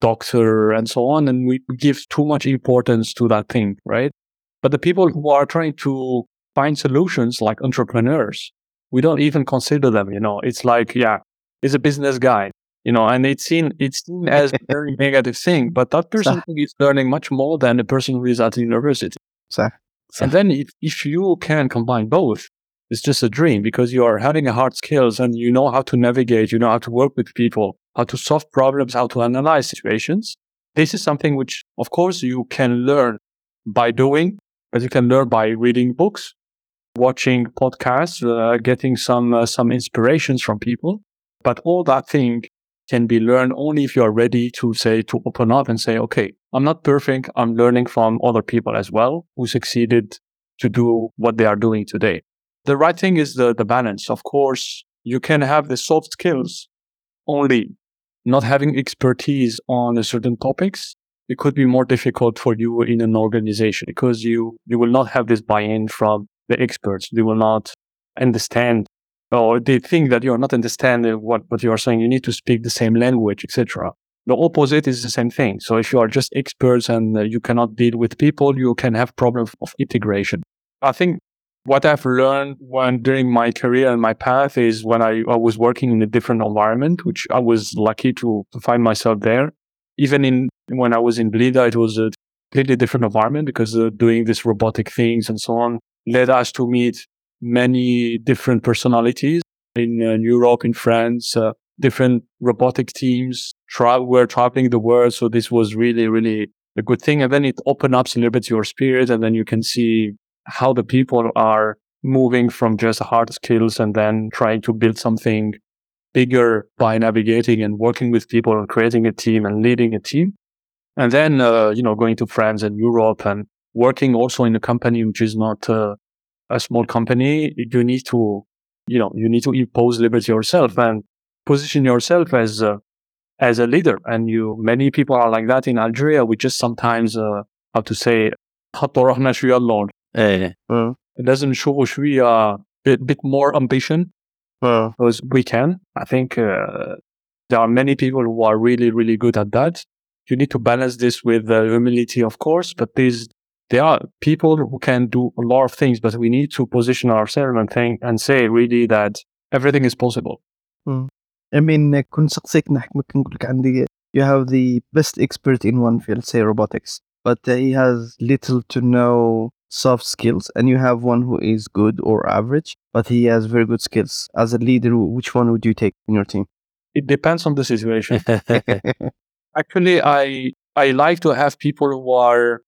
doctor, and so on. And we give too much importance to that thing, right? But the people who are trying to find solutions like entrepreneurs, we don't even consider them, you know, it's like, yeah, he's a business guy, you know, and it's seen, it's seen as a (laughs) very negative thing, but that person is learning much more than a person who is at university. صح And then if, if you can combine both, it's just a dream because you are having hard skills and you know how to navigate, you know how to work with people, how to solve problems, how to analyze situations. This is something which, of course, you can learn by doing, but you can learn by reading books, watching podcasts, uh, getting some uh, some inspirations from people. But all that thing can be learned only if you are ready to say to open up and say, okay, I'm not perfect. I'm learning from other people as well who succeeded to do what they are doing today. The right thing is the, the balance. Of course, you can have the soft skills only not having expertise on certain topics. It could be more difficult for you in an organization because you, you will not have this buy-in from the experts. They will not understand or they think that you're not understanding what, what you are saying. You need to speak the same language, etc. The opposite is the same thing. So if you are just experts and uh, you cannot deal with people, you can have problems of integration. I think what I've learned when during my career and my path is when I, I was working in a different environment, which I was lucky to, to find myself there. Even in when I was in Blida, it was a completely different environment because uh, doing these robotic things and so on led us to meet many different personalities in, uh, Europe, in France, uh, different robotic teams. Tra- were traveling the world, so this was really, really a good thing. And then it opened up a little bit your spirit, and then you can see how the people are moving from just hard skills and then trying to build something bigger by navigating and working with people and creating a team and leading a team. and then uh, you know going to France and Europe and working also in a company which is not uh, a small company, you need to, you know, you need to impose liberty yourself and position yourself as a, as a leader. And you, many people are like that in Algeria. We just sometimes, uh, to say, alone. Yeah. Mm. It doesn't show we are a bit more ambition because hmm. we can. I think uh, there are many people who are really, really good at that. You need to balance this with uh, humility, of course, but this there are people who can do a lot of things, but we need to position ourselves and think and say really that everything is possible. I mean كنت سقسيك نحكمك نقول لك عندي you have the best expert in one field say robotics but he has little to no soft skills and you have one who is good or average but he has very good skills as a leader which one would you take in your team It depends on the situation. (laughs) Actually, I I like to have people who are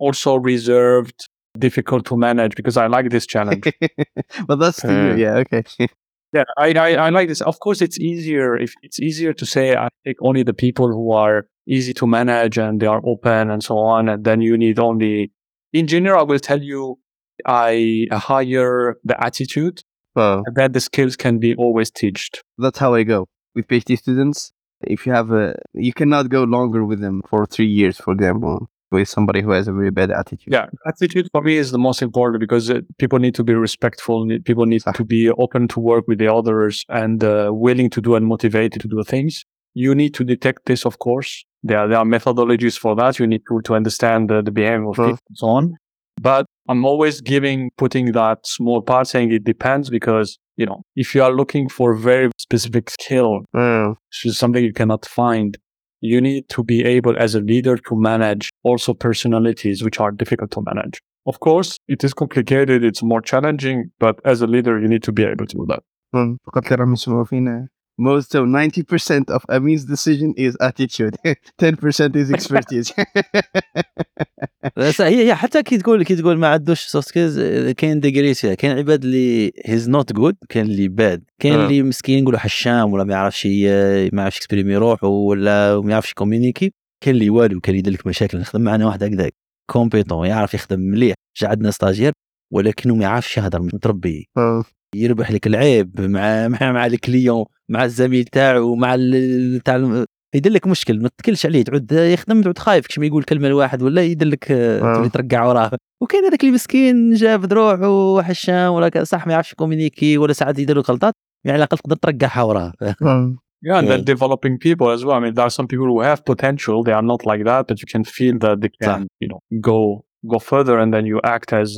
also reserved, difficult to manage because I like this challenge. (laughs) but that's Uh, yeah okay (laughs) Yeah, I, I I like this. Of course, it's easier if it's easier to say I take only the people who are easy to manage and they are open and so on, and then you need only. In general, I will tell you, I hire the attitude, well and then the skills can be always taught. that's how I go with PhD students. If you have a, you cannot go longer with them for three years, for example, with somebody who has a very bad attitude. Yeah, attitude for me is the most important because uh, people need to be respectful. People need to be open to work with the others and uh, willing to do and motivated to do things. You need to detect this, of course. There, there are methodologies for that. You need to, to understand the, the behavior of Sure. people and so on. But I'm always giving, putting that small part saying it depends because, you know, if you are looking for a very specific skill, Oh, which is something you cannot find you need to be able as a leader to manage also personalities, which are difficult to manage. Of course, it is complicated. It's more challenging, but as a leader, you need to be able to do that. Most of 90% of Amin's decision is attitude. (laughs) 10% is expertise. (laughs) هي هي حتى كي تقول كي تقول ما عندوش سوفت سكيلز كاين ديجريس فيها. كاين عباد اللي هيز نوت جود كاين اللي باد كاين آه. اللي مسكين نقولوا حشام ولا ما يعرفش ما يعرفش اكسبريمي روحه ولا ما يعرفش كومينيكي كاين اللي والو كاين اللي يدير لك مشاكل نخدم معنا واحد هكذاك. كومبيتون يعرف يخدم مليح. جا عندنا ستاجير ولكنه ما يعرفش يهضر متربي. آه. يربح لك العيب مع مع مع الكليون مع الزميل تاعو مع تاع يدير لك مشكل ما تتكلش عليه تعود يخدم تعود خايف كش ما يقول كلمه لواحد ولا يدير لك آه، آه. تولي ترقع وراه وكاين هذاك اللي مسكين جاب دروعه وحشام ولا ك- صح ما يعرفش كومينيكي ولا ساعات يدير له غلطات يعني على الاقل تقدر ترقعها وراه آه. Yeah, and then Yeah. developing people as well. I mean, there are some people who have potential. They are not like that, but you can feel that they can, you know, go go further, and then you act as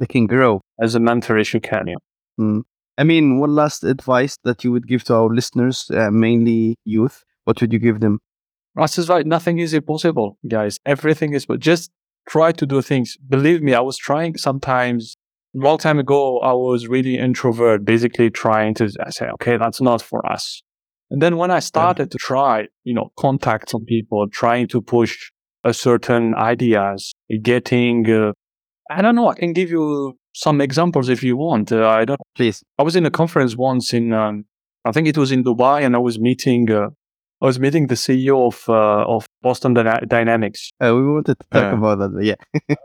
they can grow as a mentor if you can. Yeah. Mm. I mean, one last advice that you would give to our listeners, uh, mainly youth, what would you give them? Ross is right. Nothing is impossible, guys. Everything is, but just try to do things. Believe me, I was trying sometimes. A long time ago, I was really introvert, basically trying to say, okay, that's not for us. And then when I started to try, you know, contact some people, trying to push a certain ideas, getting, uh, I don't know, I can give you some examples if you want. Uh, I don't Please. I was in a conference once in, um, I think it was in Dubai, and I was meeting, uh, I was meeting the CEO of uh, of Boston Dyna- Dynamics. Uh, we wanted to talk Uh, about that, yeah.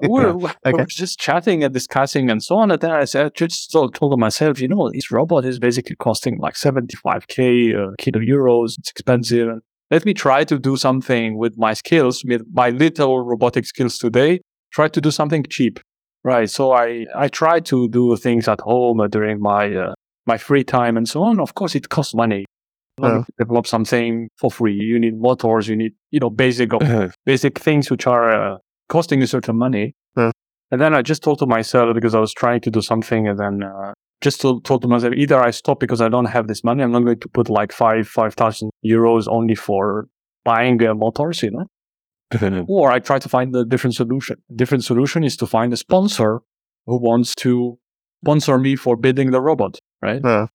We were, (laughs) we Okay. were just chatting and discussing and so on. And then I said, just told, told myself, you know, this robot is basically costing like 75k uh, kilo euros. It's expensive. And let me try to do something with my skills, with my little robotic skills today. Try to do something cheap, right? So I I try to do things at home uh, during my uh, my free time and so on. Of course, it costs money. You Yeah. need to develop something for free. You need motors. You need you know basic basic things which are uh, costing you certain money. Yeah. And then I just told to myself because I was trying to do something, and then uh, just told, told to myself either I stop because I don't have this money. I'm not going to put like five five thousand euros only for buying uh, motors, you know, or I try to find a different solution. Different solution is to find a sponsor who wants to sponsor me for building the robot, right? Uh,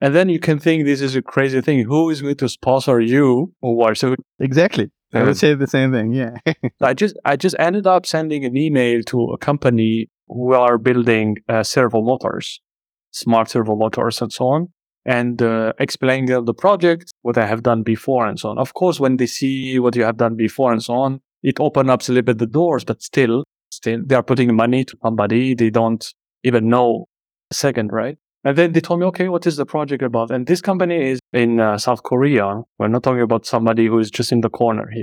And then you can think this is a crazy thing. Who is going to sponsor you or what? So exactly. I would say the same thing. Yeah. (laughs) I just I just ended up sending an email to a company who are building uh, servo motors, smart servo motors, and so on, and uh, explaining the project, what I have done before, and so on. Of course, when they see what you have done before and so on, it opens up a little bit the doors, but still, still they are putting money to somebody they don't even know a second, right? And then they told me, okay, what is the project about? And this company is in uh, South Korea. We're not talking about somebody who is just in the corner here.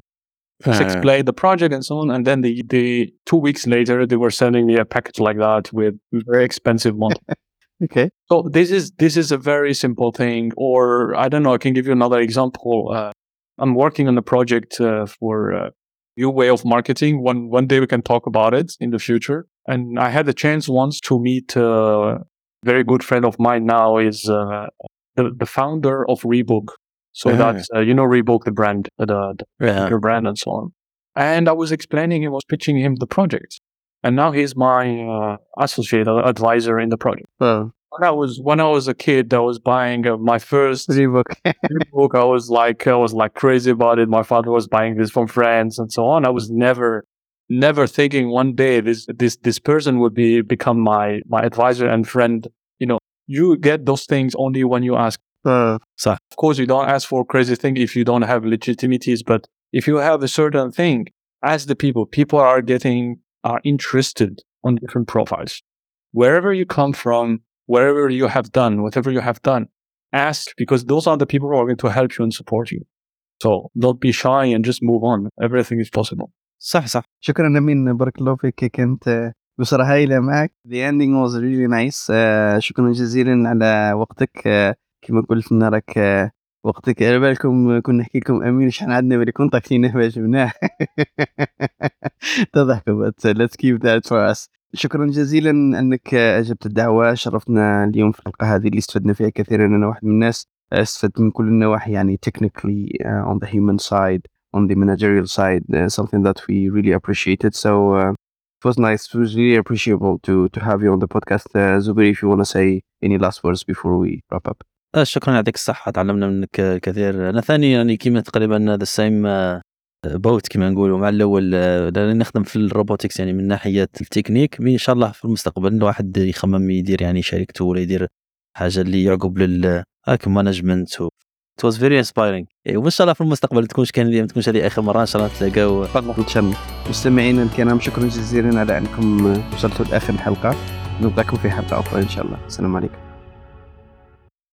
Just explain the project and so on. And then the, the two weeks later, they were sending me a package like that with very expensive one. (laughs) Okay. So this is this is a very simple thing. Or I don't know. I can give you another example. Uh, I'm working on a project uh, for a new way of marketing. One one day we can talk about it in the future. And I had the chance once to meet a very good friend of mine. Now is uh, the the founder of Reebok. So Uh-huh. that's uh, you know Reebok, the brand, the, the Yeah. your brand and so on. And I was explaining, I was pitching him the project. And now he's my uh, associate uh, advisor in the project. Well, When I was when I was a kid, I was buying uh, my first Reebok. (laughs) book. I was like I was like crazy about it. My father was buying this from friends and so on. I was never never thinking one day this this this person would be become my my advisor and friend. You know, you get those things only when you ask. Uh, Of course, you don't ask for crazy thing if you don't have legitimities, but if you have a certain thing, ask the people. People are getting are interested on different profiles. Wherever you come from, wherever you have done, whatever you have done, ask because those are the people who are going to help you and support you. So don't be shy and just move on. Everything is possible. صح صح. شكرا أمين بارك الله فيك كنت آه، بصراحة هايلة معك. The ending was really nice. آه، شكرا جزيلا على وقتك. آه، كما قلت لنا راك آه، وقتك على بالكم. كنا نحكي لكم أمين شحال عندنا بالي كونتاكتيناه ما جبناه تضحكوا but let's keep that for us. شكرا جزيلا أنك أجبت الدعوة. شرفتنا اليوم في الحلقة هذه اللي استفدنا فيها كثيرا. أنا واحد من الناس استفدت من كل النواحي يعني technically uh, on the human side. On the managerial side, uh, something that we really appreciated. So uh, it was nice. It was really appreciable to to have you on the podcast. Uh, Zubir, if you want to say any last words before we wrap up. آه، شكرا يعطيك الصحة تعلمنا منك آه، الكثير أنا ثاني يعني كيما تقريبا ذا سيم بوت كيما نقولوا مع الأول آه، لأني نخدم في الروبوتكس يعني من ناحية التكنيك إن شاء الله في المستقبل الواحد يخمم يدير يعني شركته ولا يدير حاجة اللي يعقب لل هاك مانجمنت it was very inspiring. إيه، وإن شاء الله في المستقبل تكونش كان ما تكونش هذه آخر مرة إن شاء الله نتلاقاو ان شاء الله مستمعينا الكرام شكرا جزيلا على أنكم وصلتوا لآخر الحلقة نلقاكم في حلقة أخرى إن شاء الله. السلام عليكم.